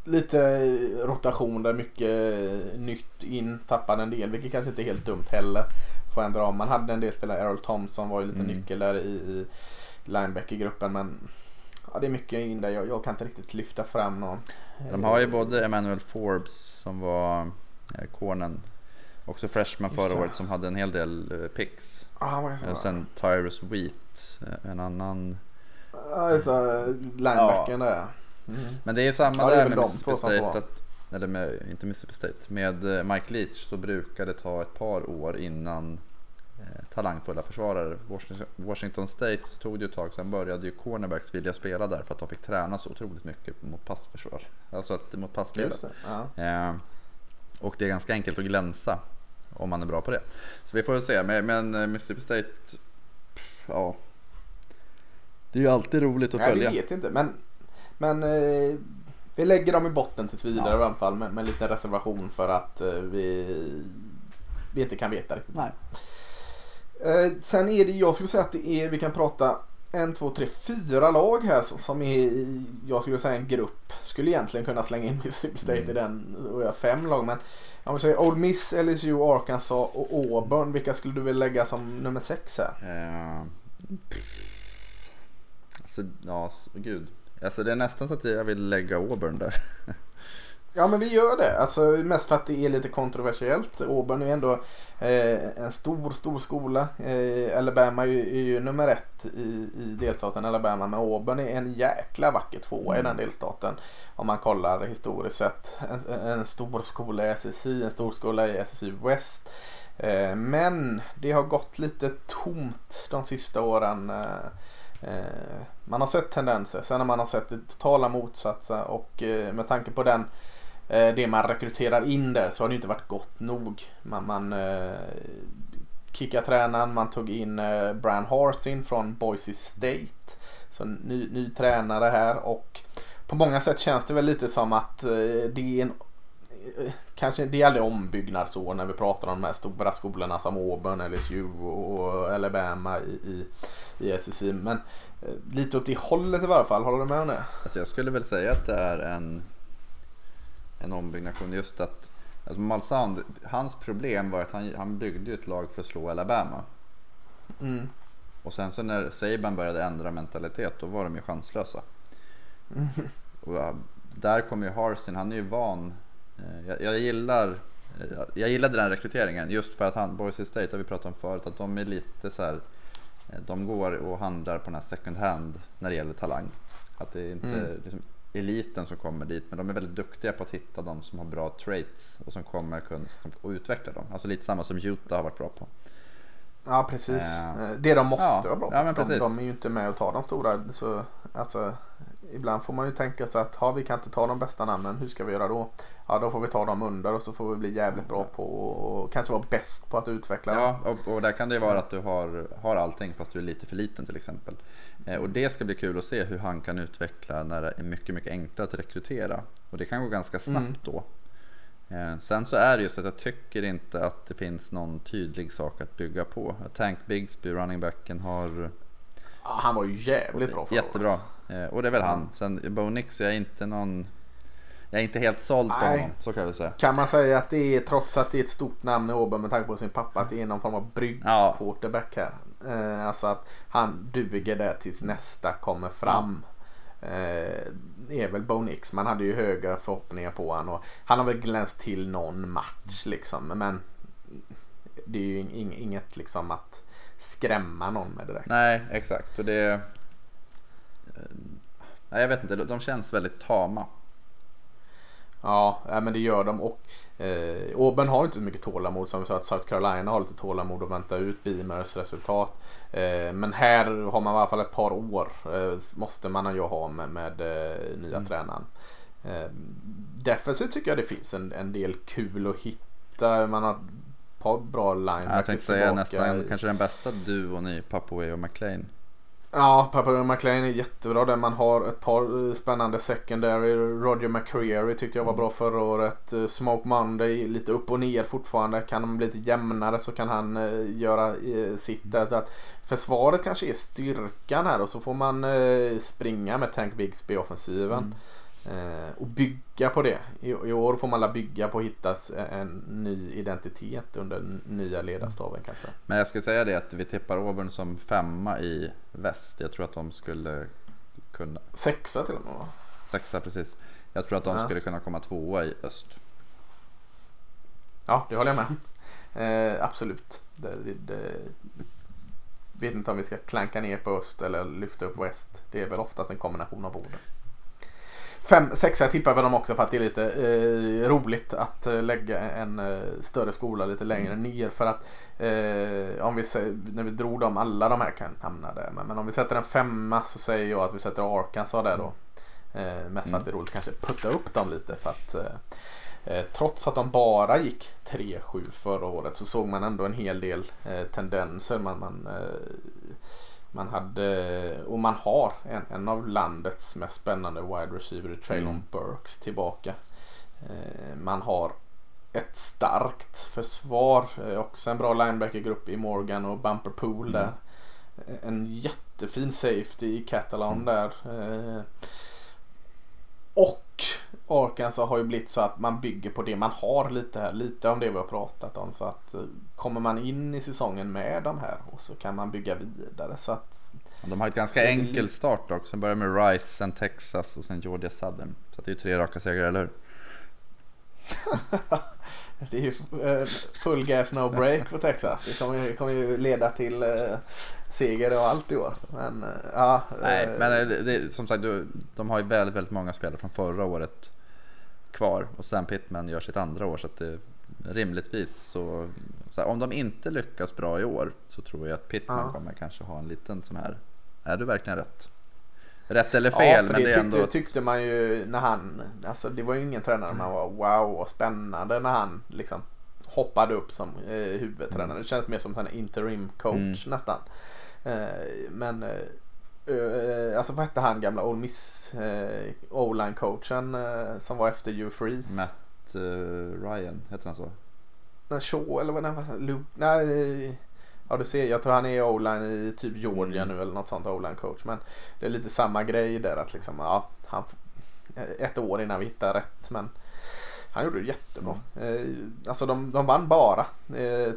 lite rotation där mycket nytt in, tappade en del, vilket kanske inte är helt dumt heller. Får ändra om. Man hade en del spelare, Errol Thompson var ju lite mm. nyckel där i, i linebacker-gruppen men ja, det är mycket in där. Jag, jag kan inte riktigt lyfta fram någon. De har ju både Emmanuel Forbes som var eh, cornen, också freshman förra året som hade en hel del eh, picks. Ah, och sen Tyrus Wheat, eh, en annan. Ja, just linebacken ja. där. Mm. Men det är samma ja, det är där med Mississippi State, att, eller med, inte Mississippi State, med eh, Mike Leach så brukar det ta ett par år innan eh, talangfulla försvarare. Washington State så tog det ett tag, sen började ju cornerbacks vilja spela där för att de fick träna så otroligt mycket mot passförsvar. Alltså att, mot passspelet. Ja. Eh, och det är ganska enkelt att glänsa om man är bra på det. Så vi får väl se, men, men eh, Mississippi State, ja. Det är ju alltid roligt att Nej, följa. Jag vet inte, men men eh, vi lägger dem i botten tills vidare ja. i alla fall med, med lite reservation för att eh, vi, vi inte kan veta riktigt. Nej. Eh, sen är det, jag skulle säga att det är, vi kan prata en, två, tre, fyra lag här som är, jag skulle säga en grupp. Skulle egentligen kunna slänga in Mississippi State mm. i den och göra fem lag. Men om vi säger Old Miss, LSU, Arkansas och Auburn. Vilka skulle du vilja lägga som nummer sex här? Uh, alltså, ja, gud. Alltså det är nästan så att jag vill lägga Auburn där. Ja men vi gör det. Alltså mest för att det är lite kontroversiellt. Auburn är ändå eh, en stor, stor skola. Eh, Alabama är ju, är ju nummer ett i, i delstaten Alabama. Men Auburn är en jäkla vacker tvåa i den mm. delstaten. Om man kollar historiskt sett. En, en stor skola i SSI, en stor skola i SSI West. Eh, men det har gått lite tomt de sista åren. Eh, Eh, man har sett tendenser. Sen när man har sett det totala motsatsen och eh, med tanke på den Eh, det man rekryterar in där så har det inte varit gott nog. Man, man eh, kickade tränaren, man tog in eh, Brian Harsin från Boise State. Så ny, ny tränare här och på många sätt känns det väl lite som att det är en Kanske det är aldrig ombyggnadsår när vi pratar om de här stora skolorna som Auburn, LSU och Alabama i, i i SEC. Men eh, lite åt det hållet i varje fall. Håller du med om det? Alltså jag skulle väl säga att det är en, en ombyggnation. Just att alltså Malsound, hans problem var att han, han byggde ett lag för att slå Alabama. Mm. Och sen så när Saban började ändra mentalitet då var de ju chanslösa. Mm. Och där kommer ju Harsin, han är ju van. Eh, jag, jag gillar eh, jag gillade den rekryteringen just för att han, Boise State har vi pratat om förut, att de är lite så här Eh, de går och handlar på den här second hand när det gäller talang. Att det inte, mm. liksom, eliten som kommer dit. Men de är väldigt duktiga på att hitta de som har bra traits och som kommer kunna och utveckla dem. Alltså lite samma som Utah har varit bra på. Ja precis. Uh, det de måste ja, vara bra på. Ja, men. De, de, är ju inte med och tar de stora. Så, alltså, ibland får man ju tänka sig att ha, vi kan inte ta de bästa namnen. Hur ska vi göra då? Ja då får vi ta dem under och så får vi bli jävligt bra på och kanske vara bäst på att utveckla Ja och, och där kan det vara att du har, har allting fast du är lite för liten till exempel. Eh, och det ska bli kul att se hur han kan utveckla när det är mycket, mycket enklare att rekrytera. Och det kan gå ganska snabbt mm. då. Eh, sen så är det just att jag tycker inte att det finns någon tydlig sak att bygga på. Tank Bigsby, running backen, har... Ja, han var ju jävligt bra förra Jättebra. Året. Eh, och det är väl han. Sen Bo Nix, jag är inte någon... Jag är inte helt såld på honom, så kan jag väl säga. Kan man säga att det är, trots att det är ett stort namn i Åberg med tanke på sin pappa, att det är någon form av brygg-quarterback här. Eh, alltså att han duger där tills nästa kommer fram. Eh, är väl Bo Nix. Man hade ju högre förhoppningar på honom. Han har väl glänst till någon match liksom. Men det är ju inget liksom att skrämma någon med direkt. Nej, exakt. Och det... Nej, jag vet inte. De känns väldigt tama. Ja, men det gör de. Och eh, Auburn har inte så mycket tålamod som vi sa att South Carolina har lite tålamod att vänta ut Beamers resultat. Eh, men här har man i alla fall ett par år eh, måste man ju ha med, med eh, nya mm. tränaren. Eh, defensivt tycker jag det finns en, en del kul att hitta. Man har par bra linebackers Jag tänkte säga nästan kanske den bästa duon i Papoué och McLean. Ja, Papa McLean är jättebra där man har ett par eh, spännande secondary. Roger McCreary tyckte jag var bra förra året. Eh, Smoke Monday lite upp och ner fortfarande. Kan de bli lite jämnare så kan han uh, göra sitt där. Så att försvaret kanske är styrkan här och så får man springa med Tank Bigsby offensiven. Mm. Eh, och bygga på det. I, I, år får man bygga på att hitta en ny identitet under nya ledarstaven kanske. Men jag skulle säga det att vi tippar Auburn som femma i väst. Jag tror att de skulle kunna. Sexa till och med va? Sexa precis. Jag tror att de ja. skulle kunna komma tvåa i öst. Ja, det håller jag med. Eh, absolut. Det, det, det, vet inte om vi ska klanka ner på öst eller lyfta upp väst. Det är väl oftast en kombination av orden. Fem, sexa tippar vi dem också för att det är lite eh, roligt att eh, lägga en eh, större skola lite längre mm. ner. För att eh, om vi, när vi drog dem, alla de här kan hamna där. Men, men, om vi sätter en femma så säger jag att vi sätter Arkansas där då. Eh, mest för att det är roligt kanske putta upp dem lite. för att eh, Trots att de bara gick 3-7 förra året så såg man ändå en hel del tendenser. Man, man man hade, och man har en, en av landets mest spännande wide receiver, Traylon mm. Burks, tillbaka. Eh, man har ett starkt försvar, eh, också en bra linebackergrupp i Morgan och Bumper Pool mm. där. En jättefin safety i Catalan mm. där. Och Arkansas har ju blivit så att man bygger på det man har lite här. Lite om det vi har pratat om. Så att eh, kommer man in i säsongen med de här och så kan man bygga vidare. Så att, de har ett ganska enkel start också. Sen börjar med Rice, sen Texas och sen Georgia Southern. Så det är ju tre raka segrar, eller hur? det är ju eh, full gas no break på Texas. Det kommer ju, kommer ju leda till eh, seger och allt i år. Men eh, ja. Nej, men det, det, som sagt, de har ju väldigt, väldigt många spelare från förra året kvar och Sam Pittman gör sitt andra år så att det rimligtvis så, så här, om de inte lyckas bra i år så tror jag att Pittman ja. kommer kanske ha en liten sån här, är du verkligen rätt? Rätt eller fel. Ja, för men det, det tyckte, ändå... tyckte man ju när han, alltså det var ju ingen tränare man var wow och spännande när han liksom hoppade upp som eh, huvudtränare. Det känns mer som en interim coach mm. nästan. Eh, men eh, Uh, alltså vad hette han gamla Ole Miss O-line coachen som var efter Hugh Freeze? Matt Ryan, heter han så? Nej, Shaw eller vad var Luke? Nej, ja du ser jag tror han är O-line i typ Georgia mm. nu eller något sånt O-line coach. Men det är lite samma grej där att liksom ja, han ett år innan vi hittar rätt men han gjorde det jättebra. Mm. alltså de, de vann bara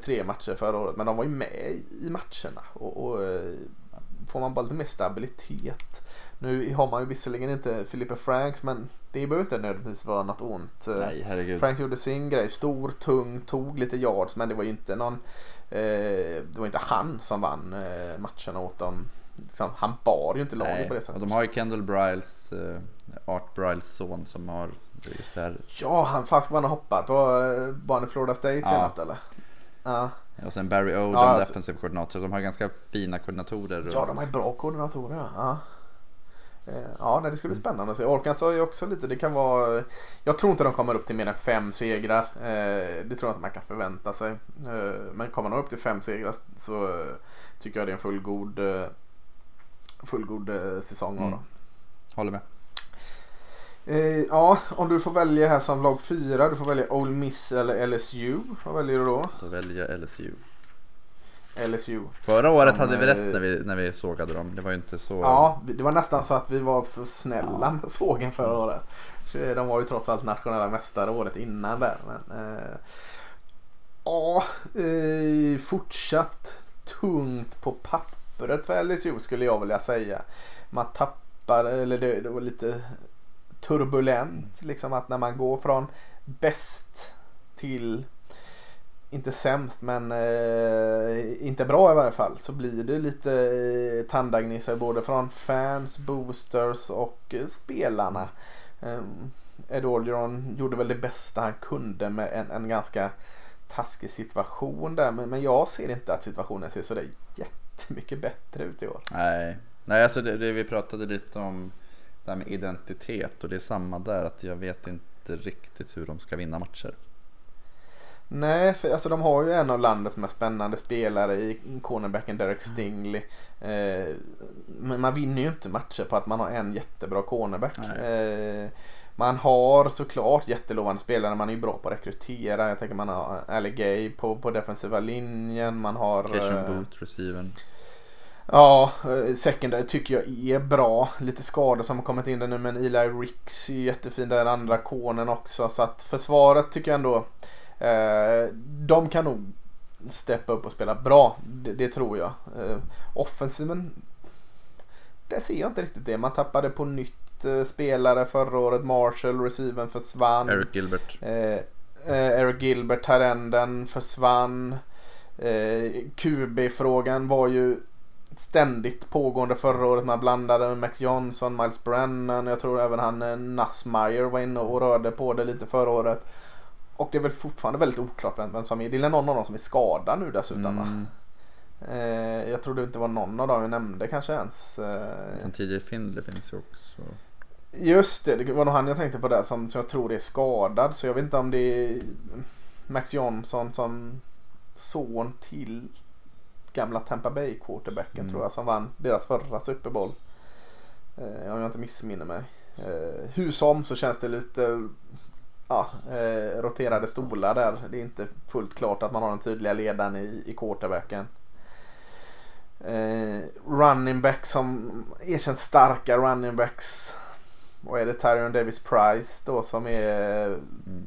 tre matcher förra året men de var ju med i matcherna. och, och får man bara lite mer stabilitet. Nu har man ju visserligen inte Filippe Franks men det behöver inte nödvändigtvis vara något ont. Nej, herregud. Franks gjorde sin grej. Stor, tung, tog lite yards men det var ju inte någon eh, Det var inte han som vann eh, matcherna åt dem liksom, han bar ju inte laget på det och sättet. de har ju Kendall Bryles, eh, Art Bryles son som har just det här. Ja, han fast han har hoppat. Var eh, barn i Florida State Ja. senast eller? Ja. Och sen Barry Odom, Ja, alltså- defensiv koordinator. De har ganska fina koordinatorer. ja, de har bra koordinatorer. Ja. Ja. Eh, Ja, nej, det skulle bli spännande att se. Arkansas är ju också lite, det kan vara... Jag tror inte de kommer upp till mer än fem segrar. Eh, Det tror jag inte man kan förvänta sig. Men kommer de upp till fem segrar så tycker jag det är en fullgod, fullgod säsong av Mm. Håller med. Eh, ja, om du får välja här som lag fyra. Du får välja Ole Miss eller LSU. Vad väljer du då? Då väljer jag LSU. LSU. Förra året Som, hade vi eh, rätt när vi, när vi sågade dem. Det var ju inte så... Ja, det var nästan så att vi var för snälla Ja. med sågen förra året. Så De var ju trots allt nationella mästare året innan där. Men, eh, ja, eh, fortsatt tungt på pappret för LSU skulle jag vilja säga. Man tappade, eller det, det var lite turbulent liksom att när man går från bäst till inte sämst men eh, inte bra i varje fall så blir det lite eh, tandagnissar både från fans, boosters och eh, spelarna. Eh, Ed Orgeron gjorde väl det bästa han kunde med en, en ganska taskig situation där men, men jag ser inte att situationen ser sådär jättemycket bättre ut i år. Nej, Nej alltså det, det vi pratade lite om det här med identitet och det är samma där att jag vet inte riktigt hur de ska vinna matcher. Nej, för alltså de har ju en av landets mest spännande spelare i cornerbacken Derek Stingley. Eh, men man vinner ju inte matcher på att man har en jättebra cornerback. Eh, man har såklart jättelovande spelare, man är ju bra på att rekrytera. Jag tänker man har Ali Gay på, på defensiva linjen. Man har... Cation eh, Boot, receivern. Ja, eh, secondary tycker jag är bra. Lite skador som har kommit in där nu men Eli Ricks är ju jättefin där, andra konen också. Så att försvaret tycker jag ändå, eh, de kan nog steppa upp och spela bra. Det, det tror jag. Eh, offensiven, där ser jag inte riktigt det. Man tappade på nytt eh, spelare förra året. Marshall, receiven försvann. Eric Gilbert. Eh, eh, Eric Gilbert, Tyrenden försvann. Eh, QB-frågan var ju ständigt pågående förra året. Man blandade med Mac Johnson, Miles Brennan. Jag tror även han eh, Nussmeyer var inne och rörde på det lite förra året. Och det är väl fortfarande väldigt oklart vem, som är. Det är någon av dem som är skadad nu dessutom va? Mm, Eh, jag tror det inte var någon av dem jag nämnde kanske ens. Eh, TJ Findley finns ju också. Just det, det var nog han jag tänkte på där som, som jag tror är skadad. Så jag vet inte om det är Max Johnson som son till gamla Tampa Bay quarterbacken Mm. tror jag som vann deras förra Super Bowl. Eh, om jag inte missminner mig. Eh, hur som så känns det lite ja, eh, roterade stolar där. Det är inte fullt klart att man har den tydliga ledaren i, i quarterbacken. Eh, running back som erkänt starka running backs. Vad är det? Tyrion Davis Price då som är... Mm.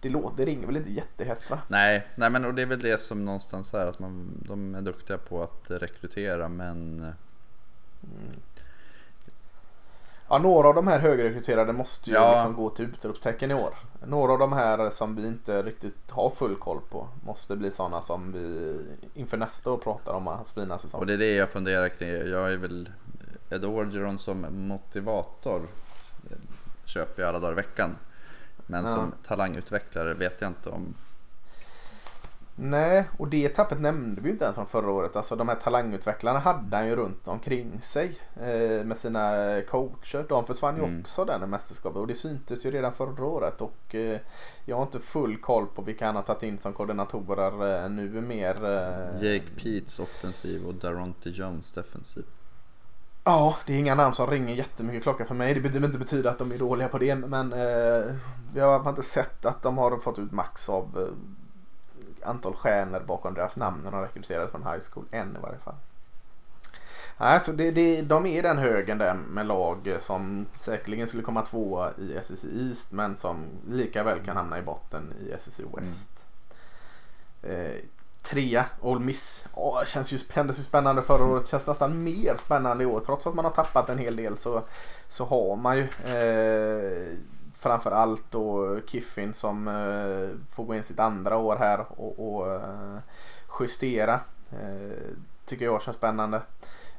Det låter, det ringer väl inte jättehett va? Nej, nej men och det är väl det som någonstans är att man, de är duktiga på att rekrytera men Mm. Ja, några av de här högrekryterade måste ju Ja. liksom gå till utropstecken i år. Några av de här som vi inte riktigt har full koll på måste bli sådana som vi inför nästa år pratar om hans fina säsong. och det är det jag funderar kring. Jag är väl Ed Orgeron som motivator eh, köper jag alla dagar i veckan. Men Ja. som talangutvecklare vet jag inte om Nej, och det tappet nämnde vi inte ens från förra året. Alltså de här talangutvecklarna hade han ju runt omkring sig eh, med sina coacher. De försvann ju Mm. också där i mästerskapet och det syntes ju redan förra året. Och eh, jag har inte full koll på vilka han har tagit in som koordinatorer eh, nu mer. Eh, Jake Peets offensiv och Daronte Jones defensiv. Ja, det är inga namn som ringer jättemycket klocka för mig. Det behöver inte betyda att de är dåliga på det. Men eh, jag har inte sett att de har fått ut max av eh, antal stjärnor bakom deras namn när de rekryterades från high school. Än i varje fall. Nej, så det, det, de är i den högen där med lag som säkerligen skulle komma tvåa i SEC East men som lika väl kan hamna i botten i SEC West. Eh, trea, Ole Miss. Åh, känns ju, kändes ju spännande förra året. Känns nästan mer spännande i år. Trots att man har tappat en hel del så, så har man ju eh, framförallt då Kiffin som eh, får gå in sitt andra år här och, och eh, justera. Eh, tycker jag känns spännande.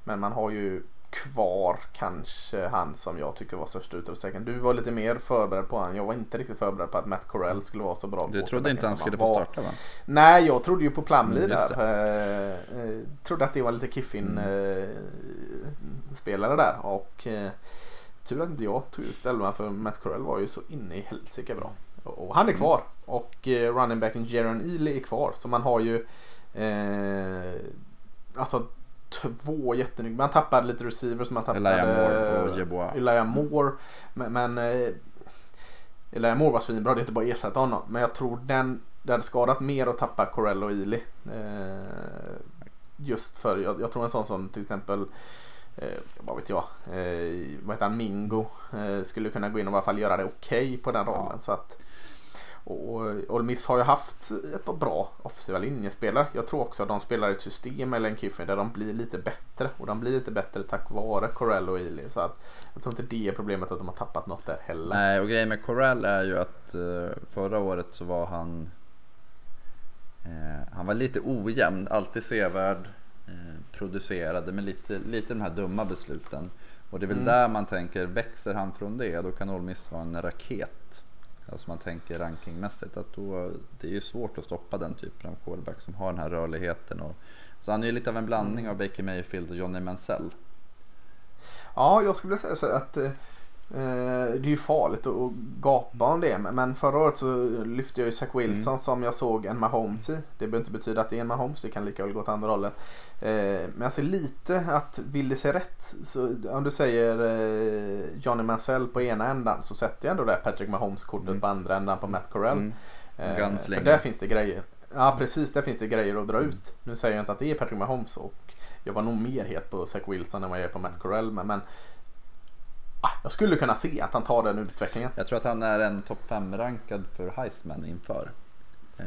Men man har ju kvar kanske han som jag tycker var största utropstecken. Du var lite mer förberedd på han. Jag var inte riktigt förberedd på att Matt Corell skulle vara så bra. Du trodde inte han skulle få starta va? Nej, jag trodde ju på Plumlee mm, där. Eh, eh, trodde att det var lite Kiffin mm. eh, spelare där och eh, tur att inte jag tog ut Elvan för Matt Corell var ju så inne i helsike bra. Och, och han är kvar mm. och eh, running backen Jaron Ely är kvar så man har ju eh, alltså två jättenygga. Man tappade lite receivers. Man tappade Elijah Moore och Jebois. Elijah Moore. Men, men eh, Elijah Moore var svinbra. Det är inte bara att ersätta honom. Men jag tror den det hade skadat mer att tappa Corell och Ely. Eh, just för jag, jag, tror en sån som till exempel eh, vad vet jag, eh, vad heter han, Mingo eh, skulle kunna gå in och i alla fall göra det okej okay på den rollen. Ja. Så att, och Ole Miss har ju haft ett par bra offensiva linjespelare. Jag tror också att de spelar ett system med Len Kiffin där de blir lite bättre. Och de blir lite bättre tack vare Corell och Ely. Så att jag tror inte det är problemet att de har tappat något där heller. Nej, och grejen med Corell är ju att uh, förra året så var han uh, Han var lite ojämn, alltid sevärd, uh, producerade med lite, lite de här dumma besluten. Och det är väl mm. där man tänker, växer han från det då kan Ole Miss vara en raket. Alltså man tänker rankingmässigt att då, det är ju svårt att stoppa den typen av quarterback som har den här rörligheten. Och, så han är ju lite av en blandning av Baker Mayfield och Johnny Mansell. Ja, jag skulle vilja säga så att eh, det är ju farligt att gapa om det. Men förra året så lyfte jag ju Zach Wilson mm. som jag såg en Mahomes i. Det behöver inte betyda att det är en Mahomes. Det kan lika väl gå åt andra hållet. Eh, men jag ser lite att vill det se rätt. Så om du säger eh, Johnny Mansell på ena ändan så sätter jag ändå det Patrick Mahomes-kortet mm. på andra ändan på Matt Corell. Mm. Eh, för där finns det grejer. Ja precis, där finns det grejer att dra ut. Nu säger jag inte att det är Patrick Mahomes och jag var nog mer het på Zach Wilson än vad jag är på Matt Corell. Men, men jag skulle kunna se att han tar den utvecklingen. Jag tror att han är en topp 5-rankad för Heisman inför. Eh.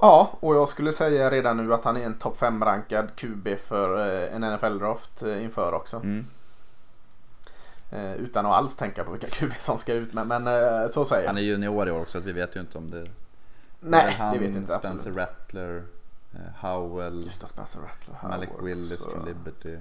Ja, och jag skulle säga redan nu att han är en topp 5-rankad QB för eh, en NFL-draft eh, inför också. Mm. Utan att alls tänka på vilka QB som ska ut, men, men så säger jag. Han är junior i år också, så vi vet ju inte om det... Nej, han, det vet inte Spencer absolut. Rattler, Howell, Just det, Spencer Rattler, Howell, Malik Willis så... från Liberty.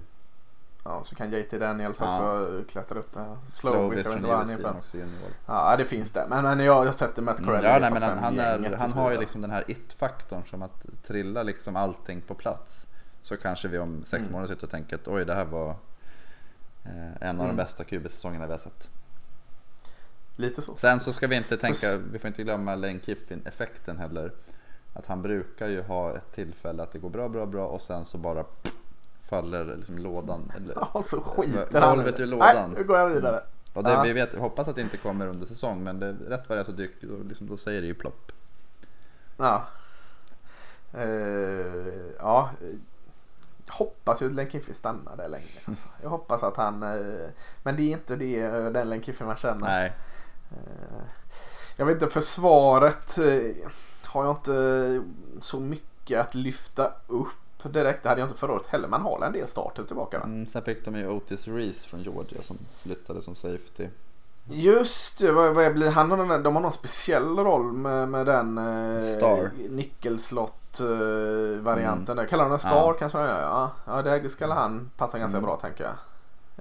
Ja, så kan JT Daniels också ja. klättra upp där. Slovis från USC också junior. Ja, det finns det. Men, men jag, jag sätter Matt Corelli mm, ja, nej, men han, han, är, han har ju liksom den här it-faktorn som att trilla liksom allting på plats. Så kanske vi om sex mm. månader sitter och tänker att oj, det här var eh, en av mm. de bästa QB-säsongerna vi har sett. Lite så. Sen så ska vi inte tänka, vi får inte glömma Lane Kiffin-effekten heller. Att han brukar ju ha ett tillfälle att det går bra, bra, bra och sen så bara faller liksom lådan. Eller, ja, så skiter han ur lådan. Nej, nu går jag vidare. Och det, ja. vi vet, hoppas att det inte kommer under säsong men det, rätt vad det är så dyker då, liksom, då säger det ju plopp. Ja. Uh, ja. Hoppas ju att Len Kiffy stannar där länge. Alltså. Jag hoppas att han, uh, men det är inte det, uh, den Len Kiffy man känner. Nej. jag vet inte, försvaret har jag inte så mycket att lyfta upp direkt. Det hade jag inte förra året heller. Man har en del starter tillbaka? Mm, sen fick de ju Otis Reese från Georgia som flyttade som safety. Just det, vad, blir han? Har de har någon speciell roll med, med den eh, Star. nickelslott eh, varianten. Mm. Kallar de den Star ja. kanske de gör? Ja, ja det skulle han passa ganska mm. bra tänker jag.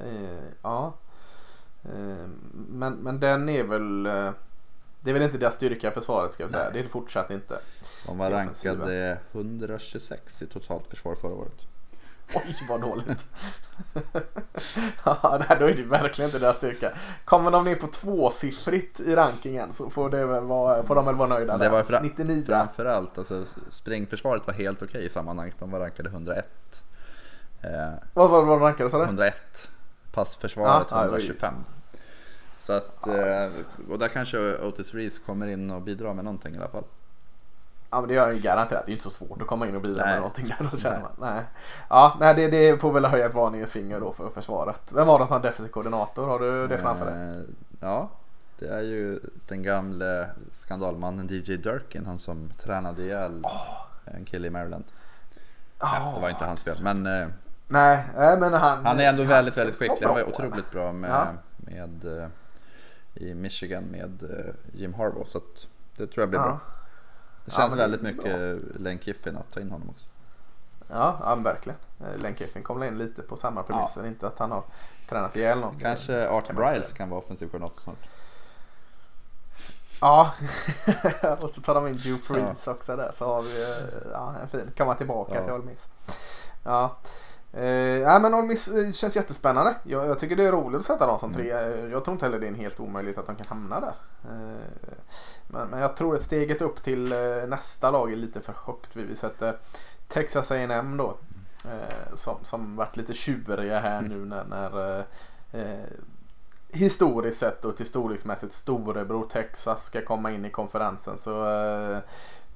Eh, ja. Eh, men, men den är väl eh, det är väl inte deras styrka försvaret ska vi säga. Det är det fortsatt inte. De var rankade 126 i totalt försvar förra året. Oj vad dåligt. ja, då är det verkligen inte deras styrka. Kommer de ner på tvåsiffrigt i rankingen så får, det väl vara, får de väl vara nöjda. Det var fra 99. framförallt, alltså, springförsvaret var helt okej okay i sammanhanget. De var rankade 101. Eh, vad var de rankade sa du? 101. Passförsvaret ah, 125. Så att, eh, och där kanske Otis Reese kommer in och bidrar med någonting i alla fall. Ja men det gör han ju garanterat. Det är inte så svårt att komma in och bidra nej. med någonting där. Då känner man. Nej. Ja, nej, det, det får väl höja ett varningens finger då för försvaret. Vem var det som var defensiv koordinator? Har du det framför dig? Eh, ja, det är ju den gamle skandalmannen DJ Durkin. Han som tränade ihjäl oh. en kille i Maryland. Oh. Ja, det var inte hans fel men eh, Nej, men han, han är ändå väldigt, väldigt skicklig. Han var otroligt bra med, ja. med eh, i Michigan med Jim Harbaugh. Så det tror jag blir ja. bra. Det känns ja, väldigt mycket Lane Kiffin att ta in honom också. Ja, ja verkligen. Eh, Lane Kiffin kommer in lite på samma premisser. Ja. Inte att han har tränat ihjäl någon. Kanske Art kan Briles kan vara offensiv koordinator snart. Ja, och så tar de in Joe Freeze ja. också där så har vi eh, ja, en fin, komma tillbaka ja. till Ole Miss. Ja. Eh, ja, men Ole Miss eh, känns jättespännande. Jag, jag, tycker det är roligt att sätta dem som mm. tre. Jag tror inte heller det är en helt omöjligt att de kan hamna där. Eh, men, men, jag tror att steget upp till eh, nästa lag är lite för högt. Vi, vi sätter Texas A&M då. Eh, som, som varit lite tjuriga här nu när, när eh, historiskt sett och till storleksmässigt storebror Texas ska komma in i konferensen. Så,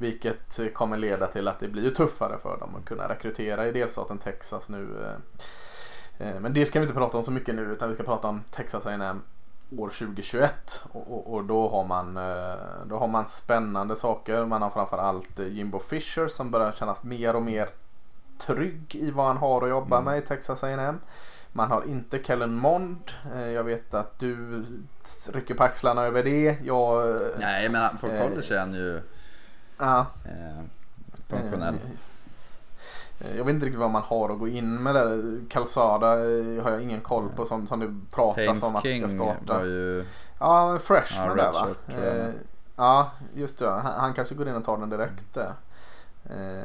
vilket kommer leda till att det blir tuffare för dem att kunna rekrytera i delstaten Texas nu. Eh, eh men det ska vi inte prata om så mycket nu utan vi ska prata om Texas A&M år 2021 och, och, och, då, har man, eh, då har man spännande saker. Man har framförallt Jimbo Fisher som börjar kännas mer och mer trygg i vad han har att jobba mm. med i Texas A&M. Man har inte Kellen Mond. Eh, jag vet att du rycker på axlarna över det. Jag, Nej, men på eh, college är han ju ja. eh, funktionell. Eh, jag vet inte riktigt vad man har att gå in med där. Calzada har jag ingen koll på som, som det pratas om att King ska starta. Var ju... Ja, freshman ja, där va? Eh, ja, just det. Han, han, kanske går in och tar den direkt där. Eh,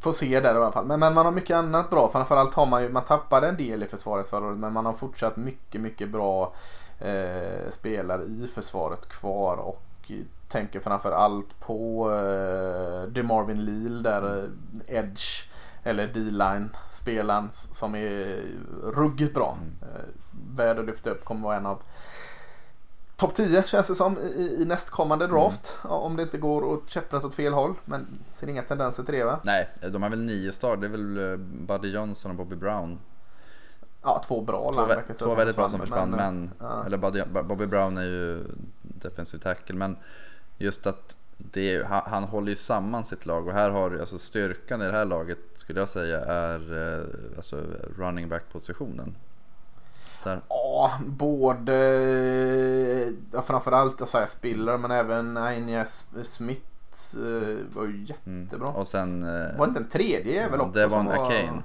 får se där i alla fall. Men, men man har mycket annat bra. Framförallt har man ju, man tappade en del i försvaret förra året men man har fortsatt mycket, mycket bra eh, spelare i försvaret kvar och tänker framförallt på eh, DeMarvin Leal där eh, Edge eller D-line spelaren som är ruggigt bra. Mm. Eh, värd att lyfta upp kommer vara en av topp 10 känns det som i, i nästkommande mm. draft. Mm. Om det inte går åt käpprätt åt fel håll. Men ser inga tendenser till det va? Nej, de har väl nio star. Det är väl eh, Buddy Johnson och Bobby Brown. Ja, två bra Två, vä två väldigt bra som försvann. Men, men ja. eller Buddy, Bobby Brown är ju defensiv tackle. Men just att det, han, han, håller ju samman sitt lag och här har alltså styrkan i det här laget skulle jag säga är eh, alltså running back positionen. Där. Ja, både ja, framförallt Isaiah Spiller men även Ainias Smith eh, var ju jättebra. Mm. Och sen, eh, var det inte en tredje jävel också? Det var en Akane.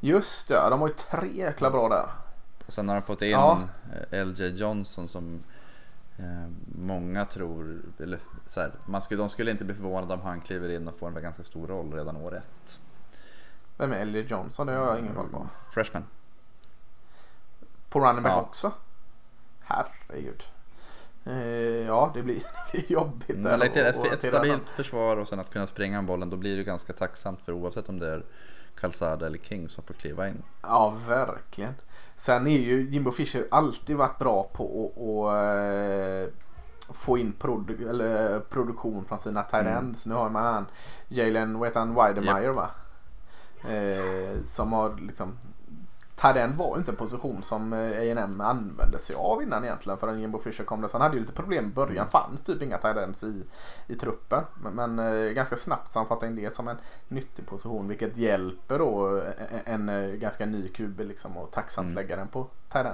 Just det, de var ju tre jäkla bra där. Och sen har de fått in ja. LJ Johnson som många tror, eller så här, man skulle, de skulle inte bli förvånade om han kliver in och får en ganska stor roll redan år ett. Vem är LJ Johnson? Det har jag ingen koll på. Freshman. På running back ja. också? Herregud. Eh, ja, det blir, jobbigt. Mm, ett, ett, ett stabilt försvar och sen att kunna springa med bollen. Då blir det ganska tacksamt för oavsett om det är Calzada eller King som får kliva in. Ja, verkligen. Sen är ju Jimbo Fischer alltid varit bra på att uh, få in produ eller produktion från sina tight mm. Nu har man Jalen, vad heter han, yep. va? Uh, som har liksom Tight var inte en position som A&M använde sig av innan egentligen förrän Jimbo Fisher kom där. Så han hade ju lite problem i början. Mm. fanns typ inga tight i, i truppen. Men, men eh, ganska snabbt så han fattade in det som en nyttig position. Vilket hjälper då en, en, en ganska ny QB liksom och tacksamt mm. lägga den på tight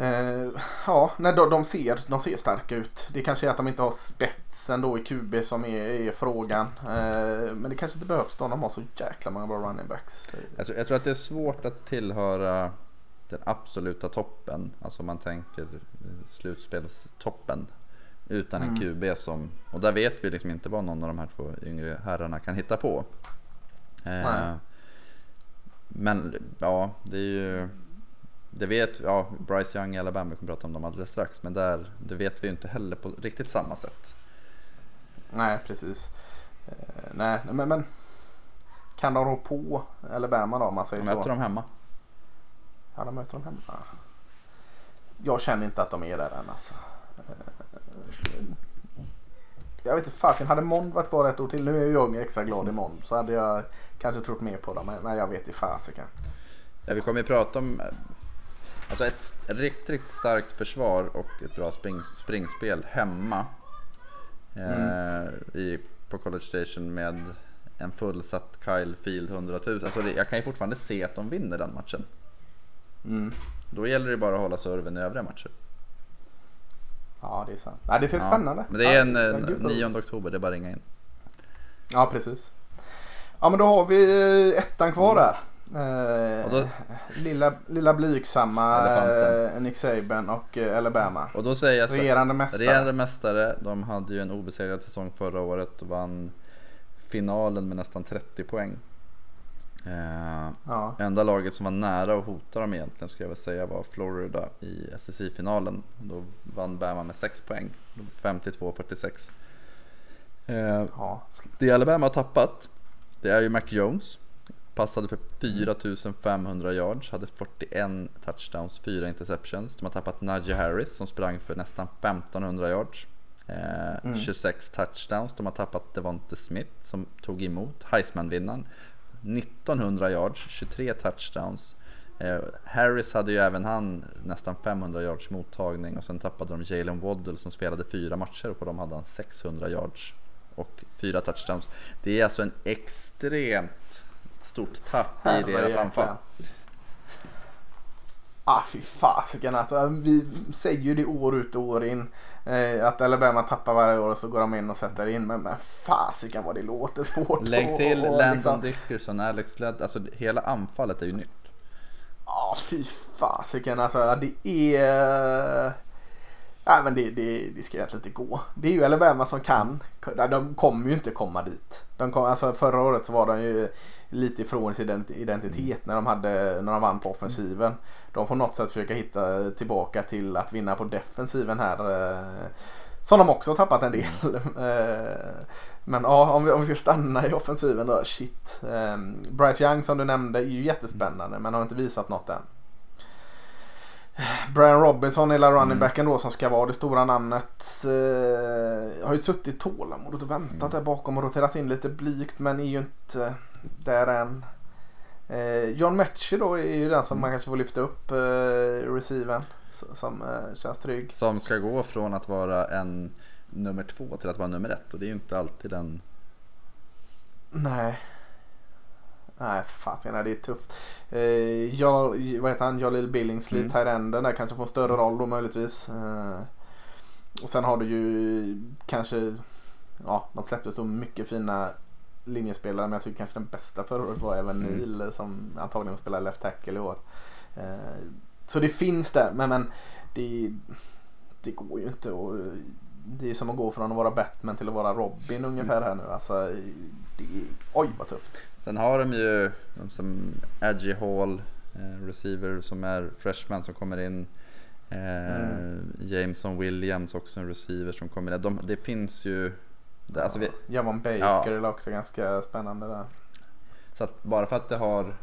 Eh, ja, när de, de, ser, de ser starka ut. Det kanske är att de inte har spetsen då i QB som är, är frågan. Eh, men det kanske inte behövs då de har så jäkla många bra running backs. Alltså, jag tror att det är svårt att tillhöra den absoluta toppen. Alltså om man tänker slutspelstoppen. Utan en mm. QB som, och där vet vi liksom inte vad någon av de här två yngre herrarna kan hitta på. Eh, men ja, det är ju det vet, ja, Bryce Young i Alabama, vi kommer prata om dem alldeles strax, men där, det vet vi ju inte heller på riktigt samma sätt. Nej, precis. Eh, nej, men, men kan de rå på Alabama då om man säger de så? möter dem hemma. Ja, de möter dem hemma. Jag känner inte att de är där än alltså. Eh, jag vet inte fasiken, hade Mond varit kvar ett år till, nu är jag extra glad i Mond, så hade jag kanske trott mer på dem, men jag vet inte fasiken. Ja, vi kommer ju prata om Alltså ett riktigt, riktigt starkt försvar och ett bra spring, springspel hemma mm. eh, i, på College Station med en fullsatt Kyle Field 100 000. Alltså det, jag kan ju fortfarande se att de vinner den matchen. Mm. Då gäller det bara att hålla serven i övriga matcher. Ja det är sant. Nej, det ser ja. spännande Men det är en, ja, 9 oktober, det är bara att ringa in. Ja precis. Ja men då har vi eh, ettan kvar där. Eh, då- lilla, lilla blygsamma Elefanten. eh, Nick Saban och eh, Alabama. Och då säger jag så Regerande mästare. Regerande mästare. De hade ju en obesegrad säsong förra året och vann finalen med nästan 30 poäng. Eh, Ja. enda laget som var nära att hota dem egentligen skulle jag väl säga var Florida i SSI-finalen. Då vann Bama med 6 poäng. 52-46. Eh, Ja. det Alabama har tappat det är ju Mac Jones. Passade för 4500 yards, hade 41 touchdowns, 4 interceptions. De har tappat Najee Harris som sprang för nästan 1500 yards. Eh, 26 touchdowns. De har tappat Devonte Smith som tog emot Heisman-vinnaren. 1900 yards, 23 touchdowns. Eh, Harris hade ju även han nästan 500 yards mottagning och sen tappade de Jalen Waddle som spelade fyra matcher och på dem hade han 600 yards och fyra touchdowns. Det är alltså en extremt stort tapp i deras anfall. Ah fy fasiken alltså. Vi säger ju det år ut och år in. Eh, att Alabama tappar varje år och så går de in och sätter in. Men, men fasiken vad det låter svårt. Lägg till Och- och Landon liksom- Dickerson, Alex Led, alltså hela anfallet är ju nytt. Ja, fy fasiken alltså. Det är... Nej men det, det, det ska egentligen inte gå. Det är ju Alabama som kan. De kommer ju inte komma dit. De kom, alltså förra året så var de ju lite ifrån sin ident- identitet när de, hade, när de vann på offensiven. De får något sätt försöka hitta tillbaka till att vinna på defensiven här. eh, Som de också har tappat en del. Eh, Men ja, om vi, om vi ska stanna i offensiven då. Shit. Eh, Bryce Young som du nämnde är ju jättespännande men har inte visat något än. Brian Robinson, hela running backen då som ska vara det stora namnet. Eh, har ju suttit tålamodigt och väntat där bakom och roterat in lite blygt men är ju inte där än. Eh, John Mechie då är ju den som man kanske får lyfta upp eh, receiven. Som eh, känns trygg. Som ska gå från att vara en nummer två till att vara nummer ett och det är ju inte alltid en Nej. Nej, fasiken, nej, det är tufft. Eh, jag, vad heter han? Jalil Billingsley, Mm. mm. där kanske får en större roll då möjligtvis. Eh, och sen har du ju kanske, ja, de släppte så mycket fina linjespelare men jag tycker kanske den bästa förra året var även Mm. Neil som antagligen spelar left tackle i år. Eh, så det finns där men, men det, det går ju inte och det är ju som att gå från att vara Batman till att vara Robin ungefär här nu. Alltså, det, oj vad tufft. Sen har de ju som Aggie Hall, eh, receiver som är freshman som kommer in. Eh, Mm. Jameson Williams också en receiver som kommer in. De, det finns ju, det, alltså vi, Javon Baker Ja. är också ganska spännande där. så att bara för att det har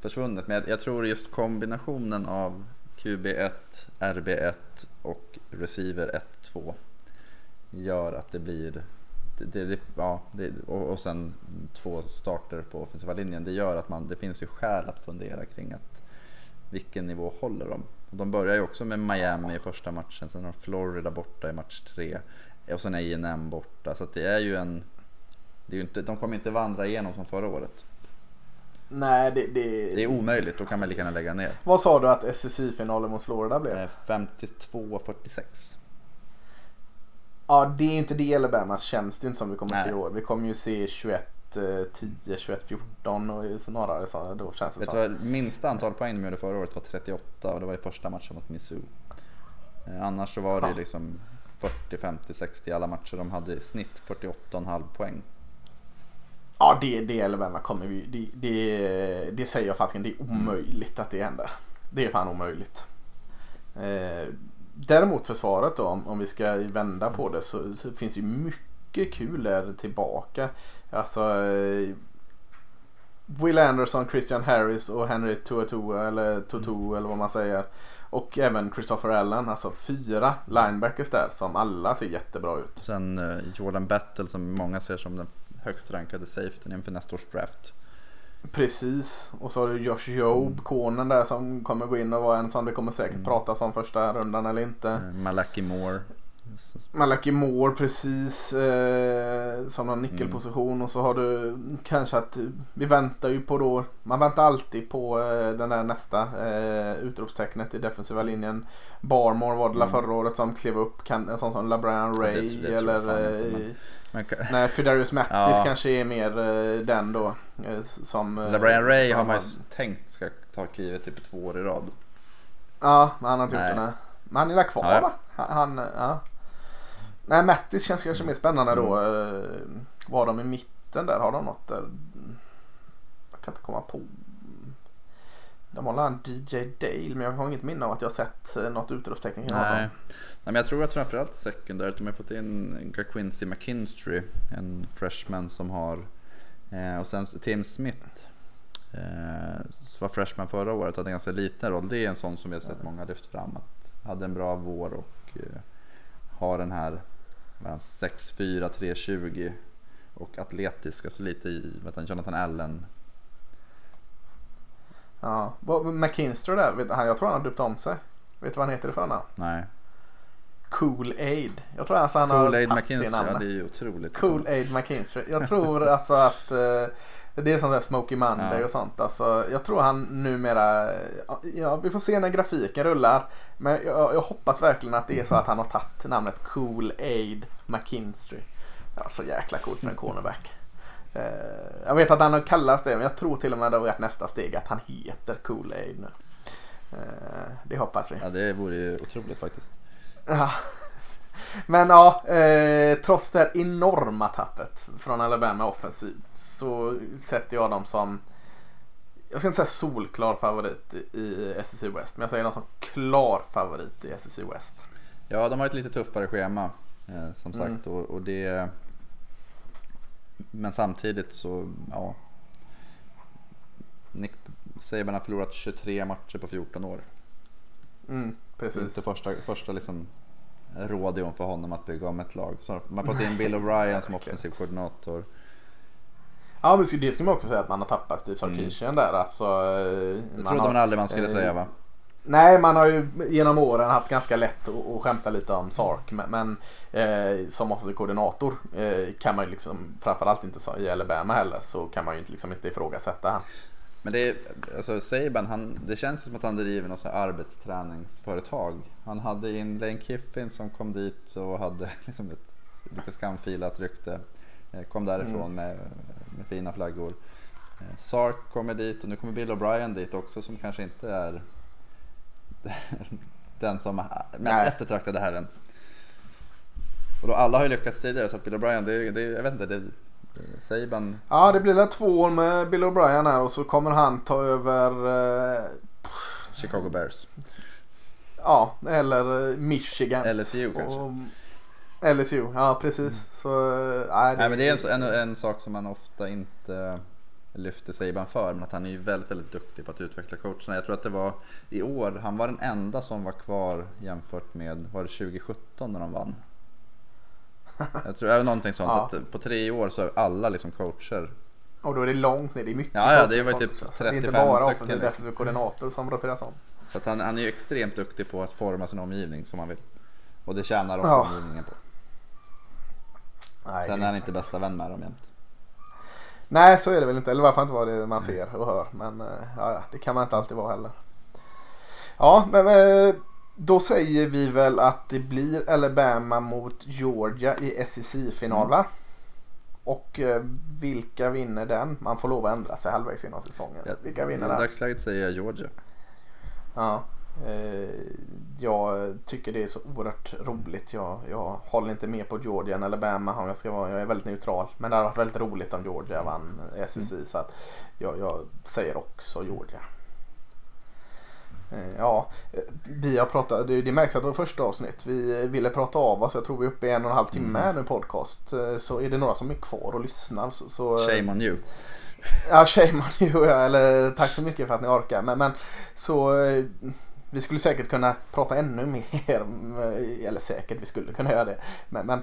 försvunnit. Men jag, jag tror just kombinationen av QB1, RB1 och receiver 1-2 gör att det blir det, det, ja, det, och, och sen två starter på offensiva linjen. Det gör att man, det finns ju skäl att fundera kring att vilken nivå håller de? Och de börjar ju också med Miami i första matchen, sen har Florida borta i match tre och sen är A&M borta. Så det är ju en, det är inte, de kommer inte vandra igenom som förra året. Nej, det, det... Det är omöjligt, då kan man lika gärna lägga ner. Vad sa du att SSI-finalen mot Florida blev? Eh, 52-46. Ja, det är ju inte det Alabamas inte som vi kommer Nej. se i år. Vi kommer ju se 21 eh, 10, 21, 14 och snarare så då känns det Vet vad minsta antal poäng de gjorde förra året var 38 och det var i första matchen mot Missou. Eh, Annars så var det ju Ja. liksom 40, 50, 60 i alla matcher. De hade i snitt 48,5 poäng. Ja, det, det Alabama kommer vi det, det, det säger jag faktiskt det är omöjligt att det händer. Det är fan omöjligt. Eh, däremot försvaret då, om, om vi ska vända på det så, så finns ju mycket kul där tillbaka. Alltså eh, Will Anderson, Christian Harris och Henry Tuatua eller Tutu eller vad man säger. Och även Christopher Allen, alltså fyra linebackers där som alla ser jättebra ut. Sen eh, Jordan Battle som många ser som den högst rankade safetyn inför nästa års draft. Precis. Och så har du Josh Job, konen där som kommer gå in och vara en som det kommer säkert pratas om första rundan eller inte. Eh, Malaki Moore. Malachi Moore precis eh, som någon nyckelposition mm. och så har du kanske att vi väntar ju på då. Man väntar alltid på eh, den där nästa eh, utropstecknet i defensiva linjen. Barmore var det mm. förra året som klev upp. Kan, en sån som LaBrian Ray ja, det, det eller eh, men... Nej, Fidarius Mattis ja. kanske är mer eh, den då. Eh, som, eh, LaBrian Ray har man ju tänkt ska ta klivet typ två år i rad. Ja, han har inte gjort det. Men han är där kvar ja, va? Han, ja. Nej, Mattis känns kanske mer spännande då. Mm. Var de i mitten där? Har de något där? Jag kan inte komma på. De har en DJ Dale men jag har inget minne av att jag har sett eh, något utropstecken kring honom. Nej. men jag tror att framförallt secondary, de har fått in Quincy McKinstry, en freshman som har eh, och sen Tim Smith eh, som var freshman förra året hade en ganska liten roll. Det är en sån som vi har sett många lyft fram. Att hade en bra vår och eh, har den här 6-4, 3-20 och atletisk, alltså lite i vet Jonathan Allen. Ja, McKinstry där, vet han, jag tror han har döpt om sig. Vet du vad han heter i förnamn? Nej. Cool Aid. Jag tror alltså han cool har Aid McKinstry, ja det är ju otroligt. Cool Aid McKinstry. Jag tror alltså att eh, det är sånt där Smokey Monday ja. och sånt. Alltså, jag tror han numera, ja vi får se när grafiken rullar. Men jag, jag hoppas verkligen att det är så att han har tagit namnet Cool Aid McKinstry. Ja, så jäkla coolt för en cornerback. Uh, jag vet att han har kallats det men jag tror till och med att nästa steg att han heter Cool Aid nu. Uh, det hoppas vi. Ja det vore ju otroligt faktiskt. Ja. Men ja, eh, trots det här enorma tappet från Alabama offensivt så sätter jag dem som jag ska inte säga solklar favorit i SEC West, men jag säger dem som klar favorit i SEC West. Ja, de har ett lite tuffare schema eh, som mm. sagt och, och, det Men samtidigt så, ja. Nick Saban har förlorat 23 matcher på 14 år. Mm, precis. Inte första, första liksom rådion för honom att bygga om ett lag. Så man har fått in Bill O'Brien som offensiv koordinator. Ja men det ska man också säga att man har tappat Steve Sarkisian mm. där. Alltså, det trodde man, har, man aldrig man skulle eh, säga va? Nej man har ju genom åren haft ganska lätt att, att skämta lite om Sark. Men, men eh, som offensiv koordinator eh, kan man ju liksom framförallt inte i Alabama heller så kan man ju liksom inte ifrågasätta han. Men det är, alltså Saban, han, det känns som att han driver något arbetsträningsföretag. Han hade in Lane Kiffin som kom dit och hade liksom ett lite skamfilat rykte. Eh, kom därifrån mm. med, med fina flaggor. Eh, Sark kommer dit och nu kommer Bill O'Brien dit också som kanske inte är den som mest eftertraktade herren. Och då alla har ju lyckats tidigare så att Bill O'Brien, det, det, jag vet inte, det, Saban. Ja det blir väl två år med Bill O'Brien här och så kommer han ta över eh, Chicago Bears. Ja eller eh, Michigan. LSU kanske. Och, LSU, ja precis. Mm. Så, äh, det, Nej, men det är en, en, en, sak som man ofta inte lyfter Saban för. Men att han är ju väldigt, väldigt duktig på att utveckla coacherna. Jag tror att det var i år, han var den enda som var kvar jämfört med, var det 2017 när de vann? Jag tror det är någonting sånt ja. att på tre år så är alla liksom coacher. Och då är det långt ner, det är mycket Ja, ja det var typ 35 stycken. Det är inte bara offensiv liksom. koordinator som roteras om. Så han, han är ju extremt duktig på att forma sin omgivning som han vill. Och det tjänar också ja. omgivningen på. Nej, Sen är han inte bästa vän med dem jämt. Nej så är det väl inte, eller i varje fall inte vad det man ser och hör. Men eh, ja, det kan man inte alltid vara heller. Ja men eh, då säger vi väl att det blir Alabama mot Georgia i SEC-final va? Och eh, vilka vinner den? Man får lov att ändra sig halvvägs innan säsongen. Vilka vinner den? I dagsläget säger jag Georgia. Ja. Eh, jag tycker det är så oerhört roligt. Jag, jag håller inte med på Georgia eller Alabama om jag ska vara. Jag är väldigt neutral. Men det hade varit väldigt roligt om Georgia vann SEC. Mm. Så att jag, jag säger också Georgia. Eh, ja, vi har pratat, det, märks att det var första avsnitt. Vi ville prata av oss. Jag tror vi är uppe i en och en halv timme mm. nu podcast. Eh, så är det några som är kvar och lyssnar. Så, så shame on you. Ja, shame on you. Eller tack så mycket för att ni orkar. Men, men så vi skulle säkert kunna prata ännu mer. Eller säkert, vi skulle kunna göra det. Men, men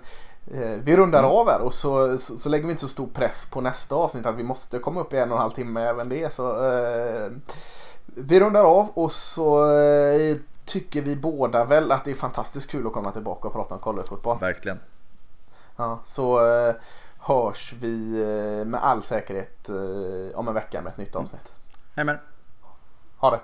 eh, vi rundar mm. av här och så, så, så, lägger vi inte så stor press på nästa avsnitt att vi måste komma upp i en och en halv timme även det. Så, eh, vi rundar av och så eh, tycker vi båda väl att det är fantastiskt kul att komma tillbaka och prata om collegefotboll. Verkligen. Ja, så eh, hörs vi eh, med all säkerhet om en vecka med ett nytt avsnitt. Med er. Ha det!